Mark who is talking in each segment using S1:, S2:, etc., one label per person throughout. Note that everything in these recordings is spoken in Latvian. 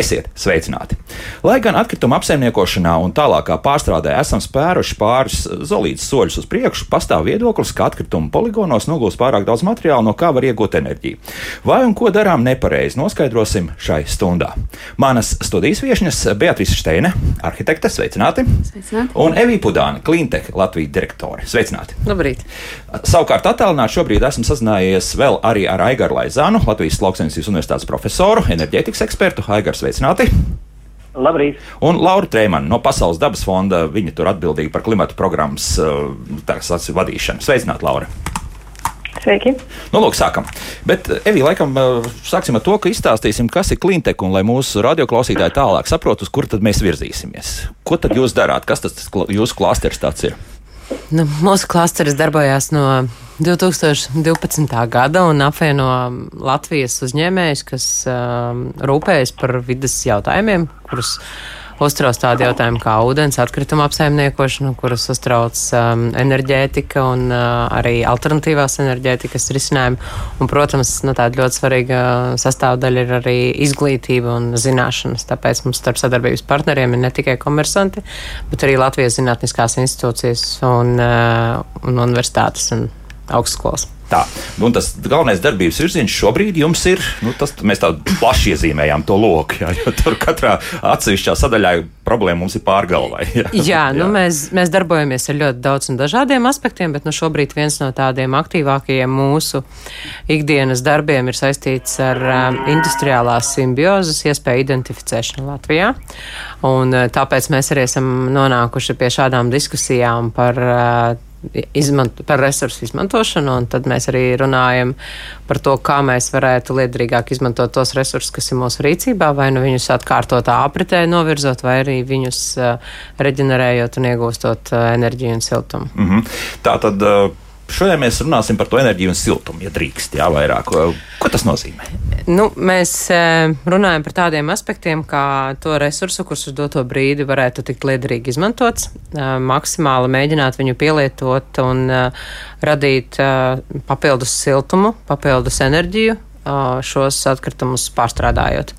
S1: Esiet sveicināti! Lai gan atkrituma apsaimniekošanā un tālākā pārstrādē esam spēruši pāris zelītas soļus uz priekšu, pastāv viedoklis, ka atkrituma poligonos nogūst pārāk daudz materiāla, no kā var iegūt enerģiju. Vai un ko darām nepareizi, noskaidrosim šai stundā. Manas studijas viesņas Beatrice Steine, arhitekte, sveicināti!
S2: Sveicināti.
S1: Un Evija Pudāna, Klintech Latvijas direktore. Sveicināti!
S2: Labrīt!
S1: Savukārt, attālināti šobrīd esmu sazinājies vēl arī ar Aigaru Laizānu, Latvijas Lauksaimniecības Universitātes profesoru, enerģētikas ekspertu. Aigars, sveicināti!
S3: Labrīt!
S1: Un Laura Trēmana no Pasaules dabas fonda, viņa tur atbildīga par klimatu programmas uh, vadīšanu. Sveicināti, Laura!
S4: Sveiki!
S1: Nu, lūk, sākam. Bet, Evī, laikam, uh, sāksim ar to, ka izstāstīsim, kas ir klintek, un lai mūsu radioklausītāji tālāk saprotu, uz kur tad mēs virzīsimies. Ko tad jūs darāt? Kas tas jūsu klāsteris tāds ir?
S2: Nu, mūsu klasteris darbojās no 2012. gada un apvieno Latvijas uzņēmējus, kas um, rūpējas par vidas jautājumiem, kurus uztrauc tādi jautājumi kā ūdens atkrituma apsaimniekošana, kuras uztrauc um, enerģētika un uh, arī alternatīvās enerģētikas risinājumi. Un, protams, nu, tāda ļoti svarīga sastāvdaļa ir arī izglītība un zināšanas. Tāpēc mums starp sadarbības partneriem ir ne tikai komersanti, bet arī Latvijas zinātniskās institūcijas un, uh, un universitātes un augstskolas.
S1: Tā, un tas galvenais darbības virziens šobrīd jums ir, nu, tas mēs tādu plaši iezīmējām to loku, jā, jo tur katrā atsevišķā sadaļā problēma mums ir pārgalvai.
S2: Jā, jā, nu, jā. Mēs, mēs darbojamies ar ļoti daudz un dažādiem aspektiem, bet nu, šobrīd viens no tādiem aktīvākajiem mūsu ikdienas darbiem ir saistīts ar um, industriālās simbiozes iespēju identificēšanu Latvijā. Un, tāpēc mēs arī esam nonākuši pie šādām diskusijām par uh, izmanto, par resursu izmantošanu, un tad mēs arī runājam par to, kā mēs varētu liederīgāk izmantot tos resursus, kas ir mūsu rīcībā, vai nu viņus atkārtotā apritē novirzot, vai arī viņus uh, reģenerējot un iegūstot uh, enerģiju un siltumu.
S1: Mm -hmm. Tā tad. Uh Šodien mēs runāsim par to enerģiju un siltumu, ja drīkst, jā, vairāk. Ko tas nozīmē?
S2: Nu, mēs eh, runājam par tādiem aspektiem, kā to resursu, kurus uz doto brīdi varētu tikt liederīgi izmantots, eh, maksimāli mēģināt viņu pielietot un eh, radīt papildus siltumu, papildus enerģiju šos atkritumus pārstrādājot.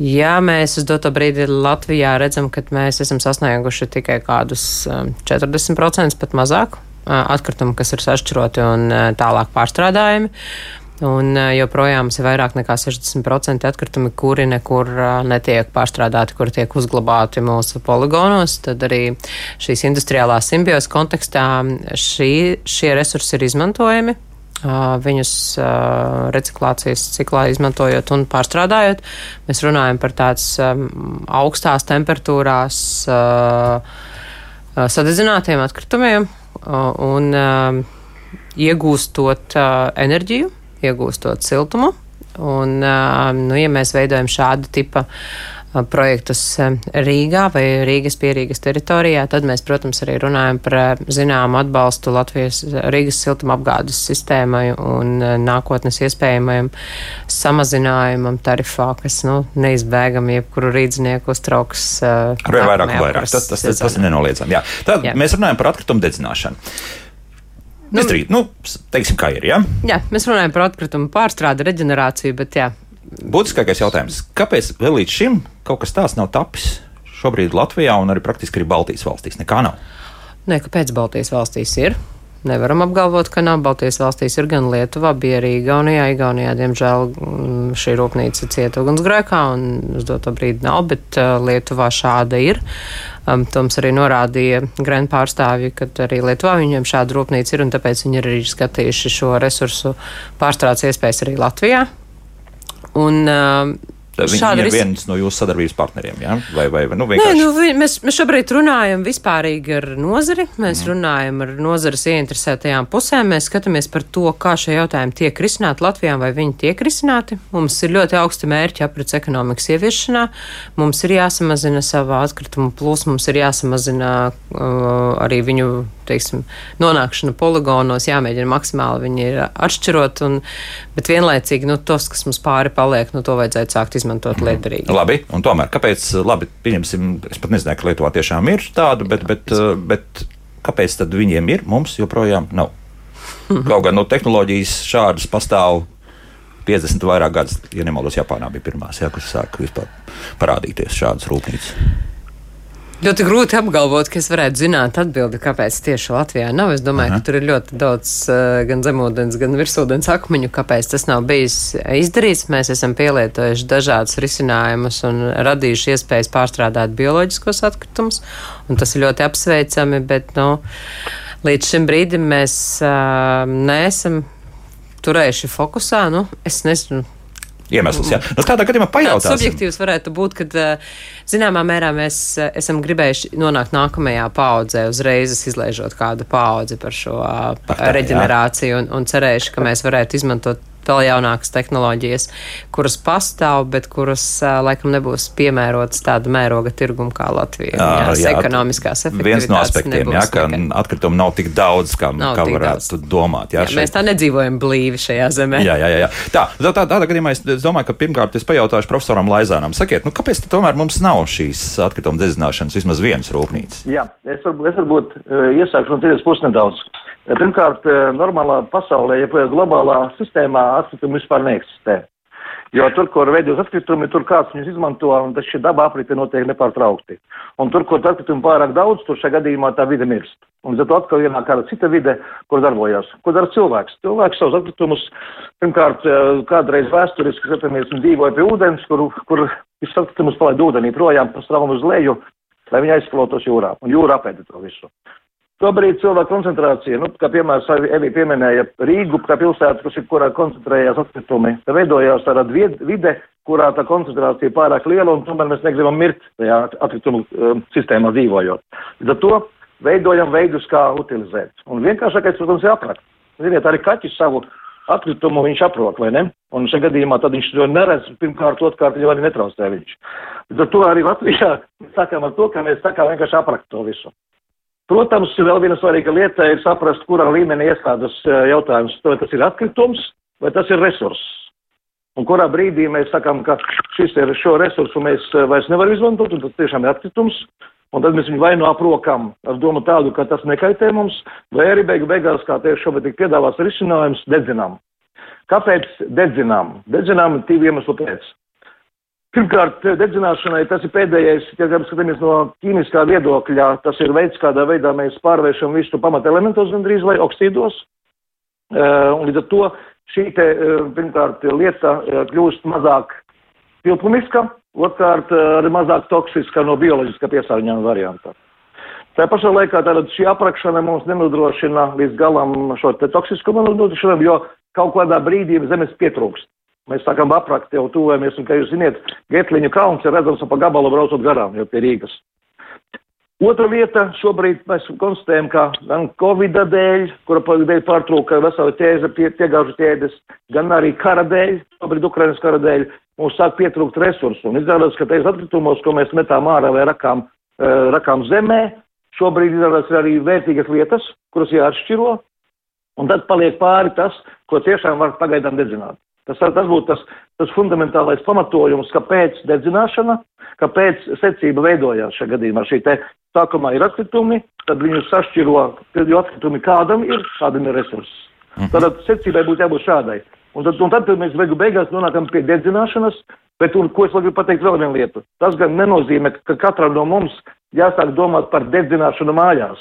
S2: Ja mēs uz doto brīdi Latvijā redzam, ka mēs esam sasnieguši tikai kādus 40%, pat mazāk, atkritumu, kas ir sašķiroti un tālāk pārstrādājami. Un joprojām ir vairāk nekā 60% atkritumi, kuri nekur netiek pārstrādāti, kuri tiek uzglabāti mūsu poligonos. Tad arī šīs industriālās simbiozes kontekstā šī, šie resursi ir izmantojami. Viņus reciklācijas ciklā izmantojot un pārstrādājot, mēs runājam par tādas augstās temperatūrās sadedzinātiem atkritumiem, un um, iegūstot uh, enerģiju, iegūstot siltumu. Un, uh, nu, ja mēs veidojam šādu tipu projektus Rīgā vai Rīgas pierīgas teritorijā, tad mēs, protams, arī runājam par zināmu atbalstu Latvijas Rīgas siltuma apgādes sistēmai un nākotnes iespējamajam samazinājumam tarifā, kas nu, neizbēgami jebkuru rīdznieku uztrauks.
S1: Ar vien vairāk un vairāk. Tas, tas, tas, tas ir nenoliedzami. Jā. Tad jā. mēs runājam par atkritumu dedzināšanu. Nu, Izdarīt, nu, teiksim, kā ir. Ja?
S2: Jā, mēs runājam par atkritumu pārstrādi, reģenerāciju, bet jā.
S1: Būtiskākais jautājums, kāpēc vēl līdz šim kaut kas tāds nav tapis šobrīd Latvijā un arī praktiski arī Baltijas valstīs? Nekā nav.
S2: Nē, kāpēc Baltijas valstīs ir? Nevaram apgalvot, ka nav Baltijas valstīs. Ir gan Lietuva, bija arī Igaunijā. Igaunijā, diemžēl, mm, šī rūpnīca cieta ugunsgrēkā, un uz doto brīdi nav, bet uh, Lietuvā šāda ir. Um, Toms arī norādīja Gren pārstāvji, ka arī Lietuvā viņiem šāda rūpnīca ir, un tāpēc viņi ir arī skatījuši šo resursu pārstrādes iespējas arī Latvijā. Un, uh,
S1: Viņi ir ris... viens no jūsu sadarbības partneriem, ja? vai, vai nu, vienkārši?
S2: Nē, nu, mēs, mēs šobrīd runājam vispārīgi ar nozari, mēs mm. runājam ar nozares ieinteresētajām pusēm, mēs skatāmies par to, kā šie jautājumi tiek risināti Latvijā, vai viņi tiek risināti. Mums ir ļoti augsti mērķi aprits ekonomikas ieviešanā, mums ir jāsamazina savā atkritumu plūsma, mums ir jāsamazina uh, arī viņu teiksim, nonākšana poligonos, jāmēģina maksimāli viņi ir atšķirot, un, bet vienlaicīgi nu, tos, kas mums pāri paliek, nu, to vajadzētu sākt izmantot mhm. liederīgi.
S1: Labi, un tomēr, kāpēc, labi, pieņemsim, es pat nezināju, ka Lietuvā tiešām ir tāda, bet, bet, bet kāpēc tad viņiem ir, mums joprojām nav? Mhm. Kaut gan no nu, tehnoloģijas šādas pastāv 50 vairāk gadus, ja nemaldos, Japānā bija pirmās, jā, kas sāka vispār parādīties šādas rūpnīcas.
S2: Ļoti grūti apgalvot, ka es varētu zināt atbildi, kāpēc tieši Latvijā nav. Es domāju, Aha. ka tur ir ļoti daudz uh, gan zemūdens, gan virsūdens akmeņu, kāpēc tas nav bijis izdarīts. Mēs esam pielietojuši dažādus risinājumus un radījuši iespējas pārstrādāt bioloģiskos atkritumus, un tas ir ļoti apsveicami, bet, nu, līdz šim brīdim mēs uh, neesam turējuši fokusā. Nu, es nezinu
S1: iemesls. Ja? Nu, tādā gadījumā pajautāsim.
S2: Subjektīvs varētu būt, ka zināmā mērā mēs esam gribējuši nonākt nākamajā paudzē, uzreiz izlaižot kādu paudzi par šo par tā, reģenerāciju jā. un, un cerējuši, ka mēs varētu izmantot vēl jaunākas tehnoloģijas, kuras pastāv, bet kuras laikam nebūs piemērotas tāda mēroga tirguma kā Latvija. Jā, jā, ekonomiskās efektivitātes.
S1: Viens no aspektiem, jā, ka atkritumu nav tik daudz, kā, nav kā varētu daudz. domāt. Jā,
S2: jā, šeit... Mēs tā nedzīvojam blīvi šajā zemē.
S1: Jā, jā, jā. Tā, tā, tā, tādā gadījumā es domāju, ka pirmkārt es pajautāšu profesoram Laizānam, sakiet, nu, kāpēc tomēr mums nav šīs atkrituma dedzināšanas vismaz vienas rūpnīcas?
S3: Jā, es, var, es varbūt iesākšu no tietas puses nedaudz. Pirmkārt, eh, normālā pasaulē, ja globālā sistēmā atkritumi vispār neeksistē. Jo tur, kur veidos atkritumi, tur kāds viņus izmanto, un tas šī daba aprite notiek nepārtraukti. Un tur, kur atkritumi pārāk daudz, tur šajā gadījumā tā vide mirst. Un zato atkal ienāk kāda cita vide, kur darbojas. Ko dara cilvēks? Cilvēks savus atkritumus, pirmkārt, eh, kādreiz vēsturiski, skatāmies, un dzīvoja pie ūdens, kur, kur visus atkritumus palaid ūdenī projām, pa straumi uz leju, lai viņi aizskalotos jūrā. Un jūra apēda to visu. Šobrīd cilvēku koncentrācija, nu, kā piemēram, Evija pieminēja Rīgu, kā pilsētu, kas ir, kurā koncentrējās atkritumi, tā veidojās tāda vide, kurā tā koncentrācija ir pārāk liela, un tomēr mēs negribam mirt tajā atkritumu um, sistēmā dzīvojot. Līdz ar to veidojam veidus, kā utilizēt. Un vienkāršākais, protams, ir aprakt. Ziniet, arī kaķis savu atkritumu viņš aprok, vai ne? Un šajā gadījumā tad viņš to neredz, pirmkārt, otrkārt, jau arī netraucē viņš. Līdz ar to arī Latvijā sākām ar to, ka mēs sākām vienkārši aprakt to visu. Protams, vēl viena svarīga lieta ir saprast, kurā līmenī iestādas eh, jautājums, vai tas ir atkritums vai tas ir resurss. Un kurā brīdī mēs sakām, ka šis ir šo resursu mēs eh, vairs nevaram izmantot, un tas tiešām ir atkritums, un tad mēs viņu vai nu aprokam ar domu tādu, ka tas nekaitē mums, vai arī beigu beigās, kā tieši šobrīd tik piedāvās risinājums, dedzinām. Kāpēc dedzinām? Dedzinām divu iemeslu pēc. Pirmkārt, dedzināšanai tas ir pēdējais, ja skatāmies no ķīmiskā viedokļa, tas ir veids, kādā veidā mēs pārvēršam visu pamata elementos gandrīz vai oksīdos. Uh, un līdz ar to šī te, uh, pirmkārt, lieta uh, kļūst mazāk pilpumiska, otrkārt, arī mazāk toksiska no bioloģiskā piesārņojuma varianta. Tā pašā laikā tātad šī aprakšana mums nenodrošina līdz galam šo te toksiskumu nodrošinājumu, jo kaut kādā brīdī zemes pietrūkst. Mēs sākam aprakt, jau tuvojamies, un, kā jūs zināt, Getliņu kalns ir redzams pa gabalu braucot garām, jau pie Rīgas. Otra vieta šobrīd mēs konstatējam, ka gan Covid dēļ, kura dēļ pārtrūka vesela ķēze, pie, piegāžu ķēdes, gan arī kara dēļ, šobrīd Ukrainas kara dēļ, mums sāk pietrūkt resursu. Un izrādās, ka tais atkritumos, ko mēs metām ārā vai rakām, uh, rakām zemē, šobrīd izrādās ir arī vērtīgas lietas, kuras jāatšķiro, un tad paliek pāri tas, ko tiešām var pagaidām dedzināt. Tas, tas būtu tas, tas fundamentālais pamatojums, kāpēc dedzināšana, kāpēc secība veidojās šajā gadījumā. Šī te sākumā ir atkritumi, tad viņus sašķiro, jo atkritumi kādam ir, kādam ir resurss. Mhm. Tad secībai būtu jābūt šādai. Un tad, un tad mēs beigu beigās nonākam pie dedzināšanas, bet, un, ko es gribu pateikt vēl vienu lietu, tas gan nenozīmē, ka katram no mums jāsāk domāt par dedzināšanu mājās.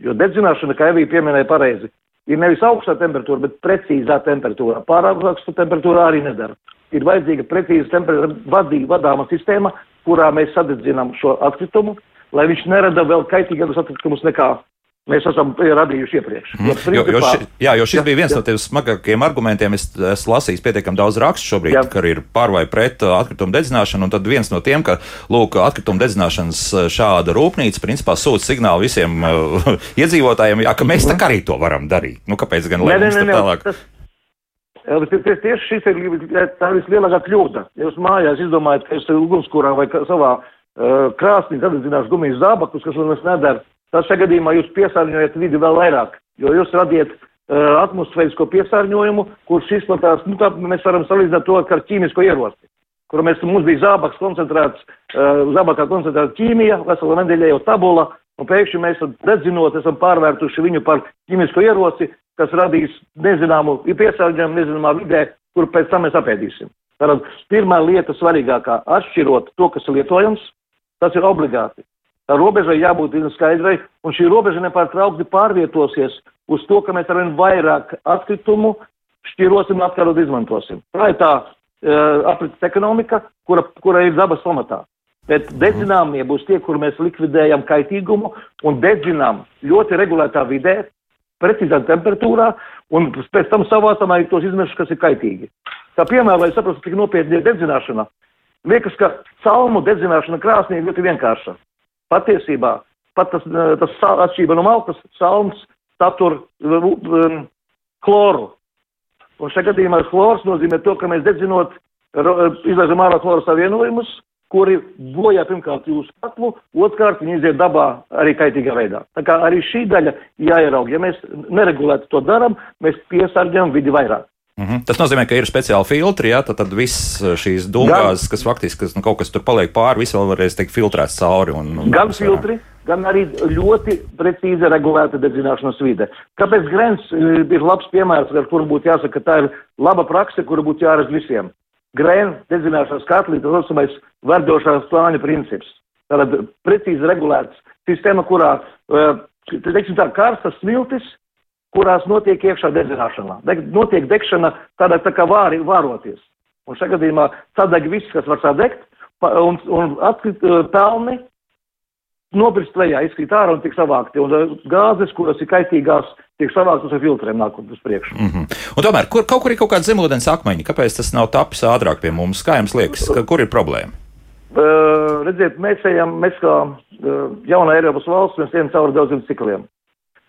S3: Jo dedzināšana, kā Evija pieminēja pareizi, ir nevis augstā temperatūra, bet precīzā temperatūrā. Pārāk augsta temperatūra arī nedara. Ir vajadzīga precīza temperatūra, vadīga, vadāma sistēma, kurā mēs sadedzinām šo atkritumu, lai viņš nerada vēl kaitīgākus atkritumus nekā mēs esam radījuši iepriekš. Mm. Jo,
S1: principā, jo, jo ši, jā, jo šis jā, bija viens jā. no tiem smagākajiem argumentiem. Es esmu lasījis pietiekami daudz rakstu šobrīd, jā. ka ir par vai pret uh, atkritumu dedzināšanu, un tad viens no tiem, ka, lūk, atkritumu dedzināšanas uh, šāda rūpnīca principā sūta signālu visiem uh, iedzīvotājiem, jā, ka mēs mm. tā arī to varam darīt. Nu, kāpēc gan lai mums tā tālāk? Tas...
S3: Tieši šis ir tā vislielākā kļūda. Jūs mājās izdomājat, ka jūs ugunskurā vai savā uh, krāsnī sadedzināšu gumijas zābakus, kas jums nedara tad šajā gadījumā jūs piesārņojat vidi vēl vairāk, jo jūs radiet uh, atmosfērisko piesārņojumu, kurš izplatās, nu tā mēs varam salīdzināt to ar ķīmisko ieroci, kur mēs, mums bija zābaks koncentrēts, uh, zābakā koncentrēta ķīmija, vesela nedēļa jau tabula, un pēkšņi mēs dedzinot esam pārvērtuši viņu par ķīmisko ieroci, kas radīs nezināmu piesārņojumu, nezināmā vidē, kuru pēc tam mēs apēdīsim. Tātad pirmā lieta svarīgākā - atšķirot to, kas ir lietojams, tas ir obligāti. Tā robežai jābūt skaidrai, un šī robeža nepārtraukti pārvietosies uz to, ka mēs arvien vairāk atkritumu šķirosim, atkarot izmantosim. Tā ir tā uh, aprits ekonomika, kura, kura ir dabas pamatā. Bet dedzināmie būs tie, kur mēs likvidējam kaitīgumu un dedzinām ļoti regulētā vidē, precīzā temperatūrā, un pēc tam savācam arī tos izmešus, kas ir kaitīgi. Kā piemēram, lai saprastu, cik nopietni ir dedzināšana, liekas, ka salmu dedzināšana krāsnī ir ļoti vienkārša. Patiesībā pat tas, tas atšķība no malkas salms satur um, kloru. Un šajā gadījumā chlors nozīmē to, ka mēs dedzinot izlaižam ārā chlora savienojumus, kuri bojā pirmkārt jūsu katlu, otrkārt viņi iziet dabā arī kaitīgā veidā. Tā kā arī šī daļa jāieraug. Ja mēs neregulēti to darām, mēs piesārņojam vidi vairāk.
S1: Mm -hmm. Tas nozīmē, ka ir speciāli filtri, ja tad, tad viss šīs dūmās, kas faktiski kas, nu, kaut kas tur paliek pāri, viss vēl varēs tikt filtrēts cauri. Un, un,
S3: gan filtri, gan arī ļoti precīzi regulēta dedzināšanas vide. Kāpēc Grens ir labs piemērs, ar kuru būtu jāsaka, ka tā ir laba prakse, kuru būtu jāredz visiem? Grēna dedzināšanas katlī, tas saucamais verdošās plāņa princips. Tātad precīzi regulēts sistēma, kurā, teiksim tā, karstas smiltis, kurās notiek iekšā dedzināšana. De, notiek degšana tādā tā kā vāri, vāroties. Un šajā gadījumā sadeg viss, kas var sadegt, un, un atkrīt pelni, nopirkt lejā, izkrīt ārā un tiek savākti. Un gāzes, kuras ir kaitīgās, tiek savāktas ar filtriem nākot uz priekšu.
S1: Mm -hmm. Un tomēr, kur kaut kur ir kaut kāda zemūdens akmeņi? Kāpēc tas nav tapis ātrāk pie mums? Kā jums liekas, ka, kur ir problēma?
S3: Uh, redziet, mēs ejam, mēs kā uh, jauna Eiropas valsts, mēs ejam cauri daudziem cikliem.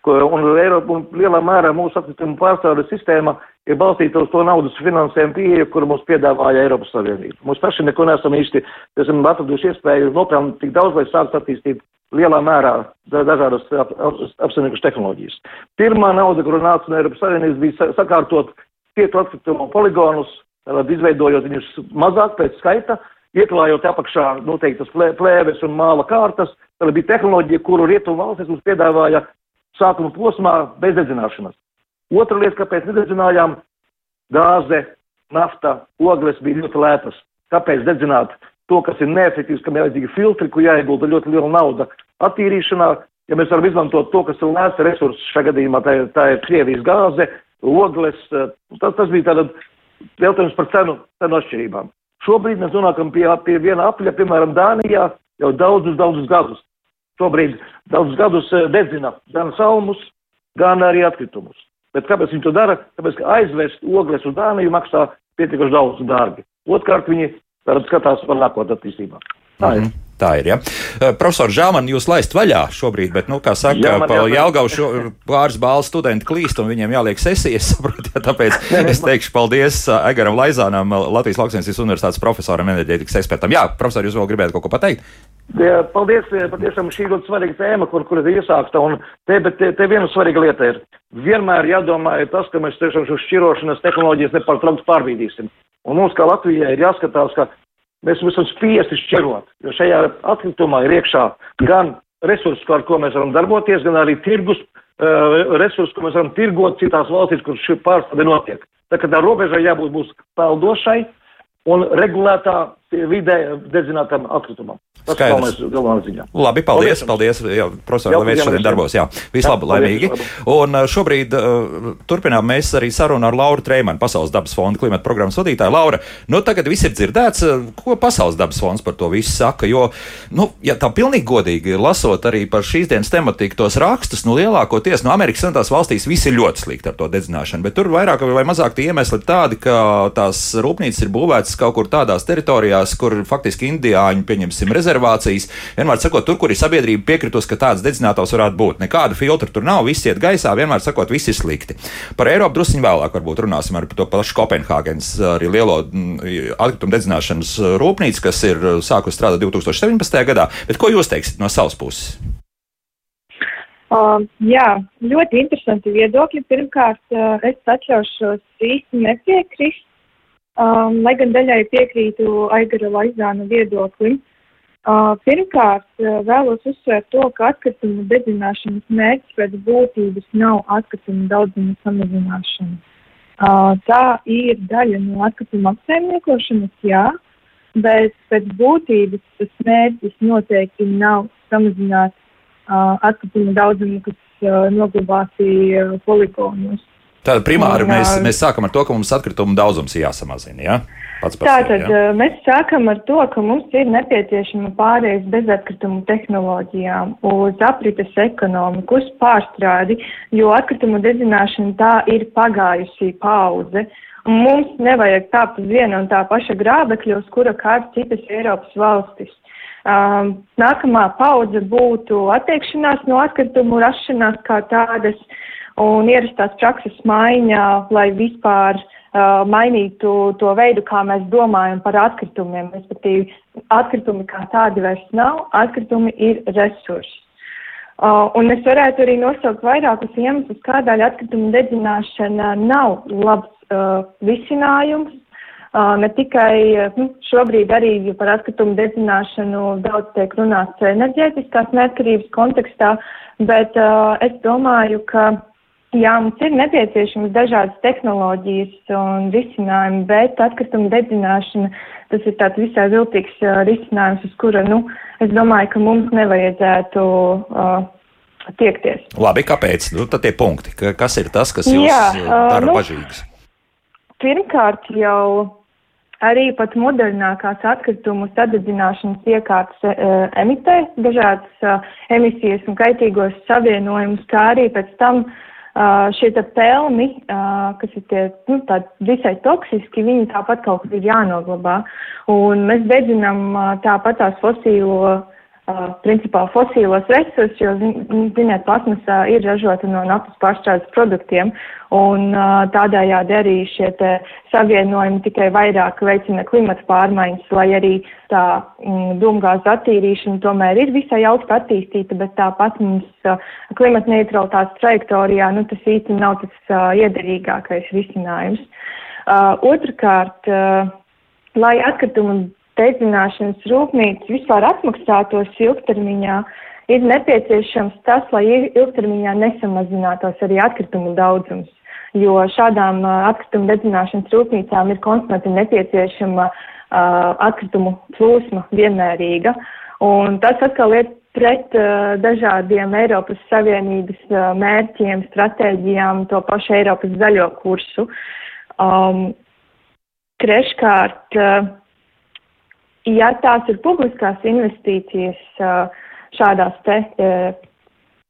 S3: Ko, un, Eiropa, un lielā mērā mūsu atkritumu pārstāvju sistēma ir balstīta uz to naudas finansējumu pieeju, kuru mums piedāvāja Eiropas Savienība. Mums paši neko nesam īsti, esam atraduši iespēju nopelnīt tik daudz, lai sāktu attīstīt lielā mērā dažādas ap, ap, apsaimnieku tehnoloģijas. Pirmā nauda, kuru nāca no Eiropas Savienības, bija sakārtot cietu atkritumu poligonus, izveidojot viņus mazāk pēc skaita, ieklājot apakšā noteiktas plē, plēves un māla kārtas. Tad bija tehnoloģija, kuru rietumu valstis mums piedāvāja sākuma posmā bez dedzināšanas. Otra lieta, kāpēc nededzinājām, gāze, nafta, ogles bija ļoti lētas. Kāpēc dedzināt to, kas ir neefektīvs, kam ir vajadzīgi filtri, kur jāiegulda ļoti liela nauda attīrīšanā. Ja mēs varam izmantot to, kas ir lēts resurss, šajā gadījumā tā ir, tā ir Krievijas gāze, ogles, eh, tas, tas bija tāda jautājums par cenu, cenu atšķirībām. Šobrīd mēs nonākam pie, pie viena apļa, piemēram, Dānijā jau daudzus, daudzus gadus. Šobrīd daudzus gadus eh, dedzina gan salmus, gan arī atkritumus. Bet kāpēc viņi to dara? Tāpēc, ka aizvest ogles uz Dāniju maksā pietiekuši daudz un dārgi. Otkārt, viņi skatās par nākotnē attīstībā. Tā ir. Mm -hmm.
S1: Tā ir. Ja. Uh, profesor Žāman, jūs laist vaļā šobrīd, bet, nu, kā saka, jā, pa Jelgaušu pāris bālu studenti klīst un viņiem jāliek sesijas, saprot, ja, tāpēc es teikšu paldies uh, Egaram Laizānam, Latvijas Lauksienas universitātes profesoram, enerģētikas ekspertam. Jā, profesor, jūs vēl gribētu kaut ko pateikt?
S3: Jā, paldies, patiešām šī ļoti svarīga tēma, kur, kur ir iesākta, un te, bet te, te viena svarīga lieta ir. Vienmēr jādomā ir tas, ka mēs tiešām šo šķirošanas tehnoloģijas nepārtraukti pārbīdīsim. Un mums, kā Latvijai, ir jāskatās, ka mēs esam spiesti šķirot, jo šajā atkritumā ir iekšā gan resursi, ar ko mēs varam darboties, gan arī tirgus uh, resursi, ko mēs varam tirgot citās valstīs, kur šī pārstāde notiek. Tā kā tā robežai jābūt būs peldošai un regulētā vidē dedzinātam atkritumam. Tas
S1: Skaidrs.
S3: galvenais ziņā.
S1: Labi, paldies, paldies, paldies jā, profesor, lai mēs šodien darbos, jā, vislabi, laimīgi. Un šobrīd uh, turpinām mēs arī sarunu ar Lauru Treimanu, Pasaules dabas fonda klimata programmas vadītāju. Laura, nu tagad viss ir dzirdēts, ko Pasaules dabas fonds par to visu saka, jo, nu, ja tā pilnīgi godīgi lasot arī par šīs dienas tematiku tos rakstus, nu lielākoties no Amerikas Savienotās valstīs viss ir ļoti slikti ar to dedzināšanu, bet tur vairāk vai mazāk tie iemesli tādi, ka tās rūpnīcas ir būvētas kaut kur tādās teritorijās, kur faktiski indiāņi, pieņemsim, rezervācijas rezervācijas. Vienmēr sakot, tur, kur ir sabiedrība piekritus, ka tāds dedzinātājs varētu būt. Nekāda filtra tur nav, viss iet gaisā, vienmēr sakot, viss ir slikti. Par Eiropu druskuļi vēlāk varbūt runāsim ar to pašu Kopenhāgenes, arī lielo atkritumu dedzināšanas rūpnīcu, kas ir sākusi strādāt 2017. gadā. Bet ko jūs teiksiet no savas puses?
S4: Uh, jā, ļoti interesanti viedokļi. Pirmkārt, uh, es atļaušos īsti nepiekrist, um, lai gan daļai piekrītu Aigara Laizāna viedoklim. Pirmkārt, vēlos uzsvērt to, ka atkritumu dedzināšanas mērķis pēc būtības nav atkritumu daudzuma samazināšana. Tā ir daļa no atkrituma apsaimniekošanas, jā, bet pēc būtības tas mērķis noteikti nav samazināt atkrituma daudzumu, kas noglabāti poligonos.
S1: Tātad primāri mēs, mēs sākam ar to, ka mums atkrituma daudzums ir jāsamazina. Ja?
S4: Tātad ja? mēs sākam ar to, ka mums ir nepieciešama pārējais bezatkritumu tehnoloģijām uz aprites ekonomiku, uz pārstrādi, jo atkritumu dedzināšana tā ir pagājusi paudze. Un mums nevajag tāpt uz viena un tā paša grābekļa, uz kura kāds citas Eiropas valstis. Um, nākamā paudze būtu attiekšanās no atkritumu rašanās kā tādas. Un ierastās prakses maiņa, lai vispār uh, mainītu to veidu, kā mēs domājam par atkritumiem. Respektīvi, atkritumi kā tādi vairs nav, atkritumi ir resursi. Uh, un es varētu arī nosaukt vairākus iemeslus, kādēļ atkritumu dedzināšana nav labs uh, risinājums. Uh, ne tikai nu, šobrīd arī par atkritumu dedzināšanu daudz tiek runāts enerģētiskās neatkarības kontekstā, bet uh, es domāju, ka Jā, mums ir nepieciešamas dažādas tehnoloģijas un risinājumi, bet atkrituma dedzināšana tas ir tāds visai viltīgs uh, risinājums, uz kura, nu, es domāju, ka mums nevajadzētu uh, tiekties.
S1: Labi, kāpēc? Nu, tad tie punkti. Kas ir tas, kas jūs Jā, uh, dara nu, bažīgs?
S4: Pirmkārt jau arī pat modernākās atkritumu sadedzināšanas iekārtas uh, emitē dažādas uh, emisijas un kaitīgos savienojumus, kā arī pēc tam uh, Uh, šie pelni, kas ir tie, nu, visai toksiski, viņi tāpat kaut kur ir jānoglabā. Un mēs dedzinām tāpat tās fosīlo principā fosīlos resursus, jo, ziniet, plasmasā ir ražota no naftas pārstrādes produktiem, un tādējādi arī šie savienojumi tikai vairāk veicina klimata pārmaiņas, lai arī tā mm, dūmgāza attīrīšana tomēr ir visai augsta attīstīta, bet tāpat mums klimata neutralitātes trajektorijā, nu, tas īsti nav tas iederīgākais risinājums. Otrkārt, uh, lai atkritumu dedzināšanas rūpnīcas vispār atmaksātos ilgtermiņā, ir nepieciešams tas, lai ilgtermiņā nesamazinātos arī atkritumu daudzums. Jo šādām atkritumu dedzināšanas rūpnīcām ir konstanti nepieciešama atkritumu plūsma vienmērīga. Un tas atkal ir pret uh, dažādiem Eiropas Savienības uh, mērķiem, stratēģijām, to pašu Eiropas zaļo kursu. Um, treškārt, uh, ja tās ir publiskās investīcijas šādās te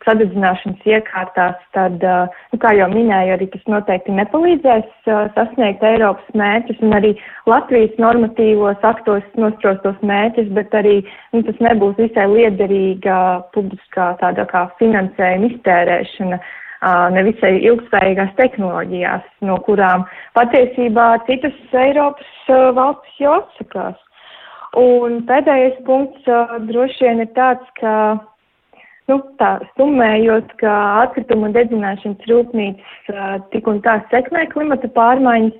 S4: sadedzināšanas iekārtās, tad, nu, kā jau minēju, arī tas noteikti nepalīdzēs sasniegt Eiropas mērķus un arī Latvijas normatīvos aktos nosprostos mērķus, bet arī nu, tas nebūs visai liederīga publiskā tāda kā finansējuma iztērēšana nevisai ilgspējīgās tehnoloģijās, no kurām patiesībā citas Eiropas valstis jau atsakās. Un pēdējais punkts uh, droši vien ir tāds, ka, nu, tā summējot, ka atkrituma dedzināšanas rūpnīcas uh, tik un tā sekmē klimata pārmaiņas,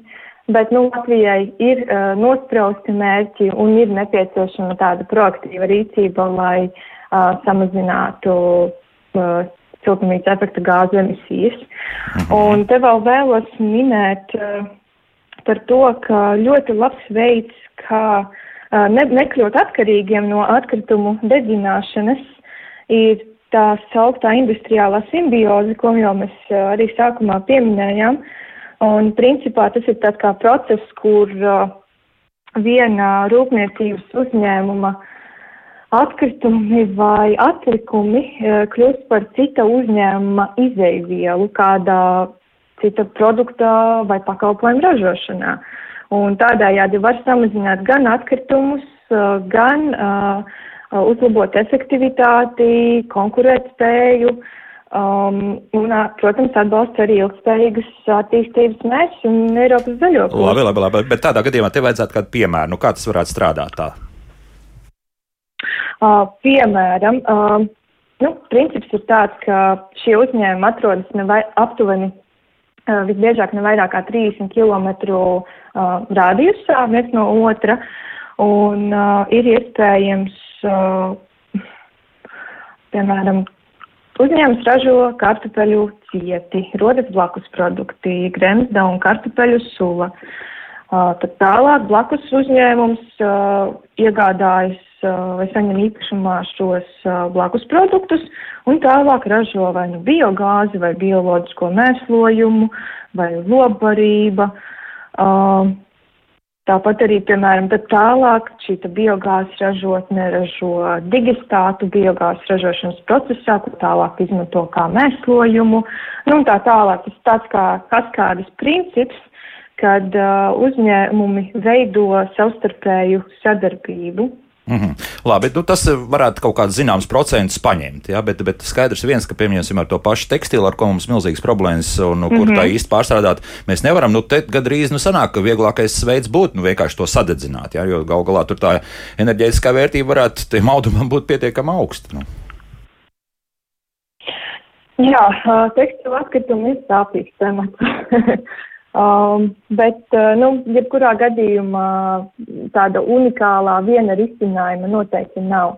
S4: bet, nu, Latvijai ir uh, nosprausti mērķi un ir nepieciešama tāda proaktīva rīcība, lai uh, samazinātu uh, siltumnīca efekta gāzu emisijas. Mhm. Un te vēl vēlos minēt uh, par to, ka ļoti labs veids, kā ne, nekļūt atkarīgiem no atkritumu dedzināšanas, ir tā sauktā industriālā simbioze, ko jau mēs arī sākumā pieminējām. Un principā tas ir tāds kā process, kur viena rūpniecības uzņēmuma atkritumi vai atlikumi kļūst par cita uzņēmuma izēvielu kādā cita produkta vai pakalpojuma ražošanā. Uh, Un tādējādi var samazināt gan atkritumus, gan uh, uzlabot efektivitāti, konkurētspēju. Um, un, protams, atbalsta arī ilgspējīgas attīstības mērķus un Eiropas zaļo kursu.
S1: Labi, labi, labi, bet tādā gadījumā te vajadzētu kādu piemēru. Nu, kā tas varētu strādāt tā?
S4: Uh, piemēram, uh, nu, princips ir tāds, ka šie uzņēmumi atrodas ne vai aptuveni uh, visbiežāk ne vairāk kā 30 km uh, rādījusā viens no otra, un uh, ir iespējams, uh, piemēram, Uzņēmums ražo kartupeļu cieti, rodas blakus produkti, gremzda un kartupeļu sula. Uh, tad tālāk blakus uzņēmums uh, iegādājas uh, vai saņem īpašumā šos blakus produktus un tālāk ražo vai nu biogāzi vai bioloģisko mēslojumu vai lobarība. Uh, Tāpat arī, piemēram, tālāk šī biogāzes ražotne ražo digistātu biogāzes ražošanas procesā, ko tālāk izmanto kā mēslojumu. Nu, tā tālāk tas tāds kā kaskādas princips, kad uh, uzņēmumi veido savstarpēju sadarbību.
S1: Mm -hmm. Labi, nu, tas varētu kaut kāds zināms procents paņemt, ja? bet, bet skaidrs viens, ka, piemēram, ar to pašu tekstilu, ar ko mums milzīgas problēmas, un nu, kur mm -hmm. tā mhm. īsti pārstrādāt, mēs nevaram. Nu, te gadrīz nu, sanāk, ka vieglākais veids būtu nu, vienkārši to sadedzināt, ja? jo gal galā tur tā enerģētiskā vērtība varētu tiem audumam būt pietiekami augsta. Nu.
S4: Jā, tekstilu atkritumi ir sāpīgs temats. Um, bet, uh, nu, jebkurā gadījumā tāda unikālā viena risinājuma noteikti nav.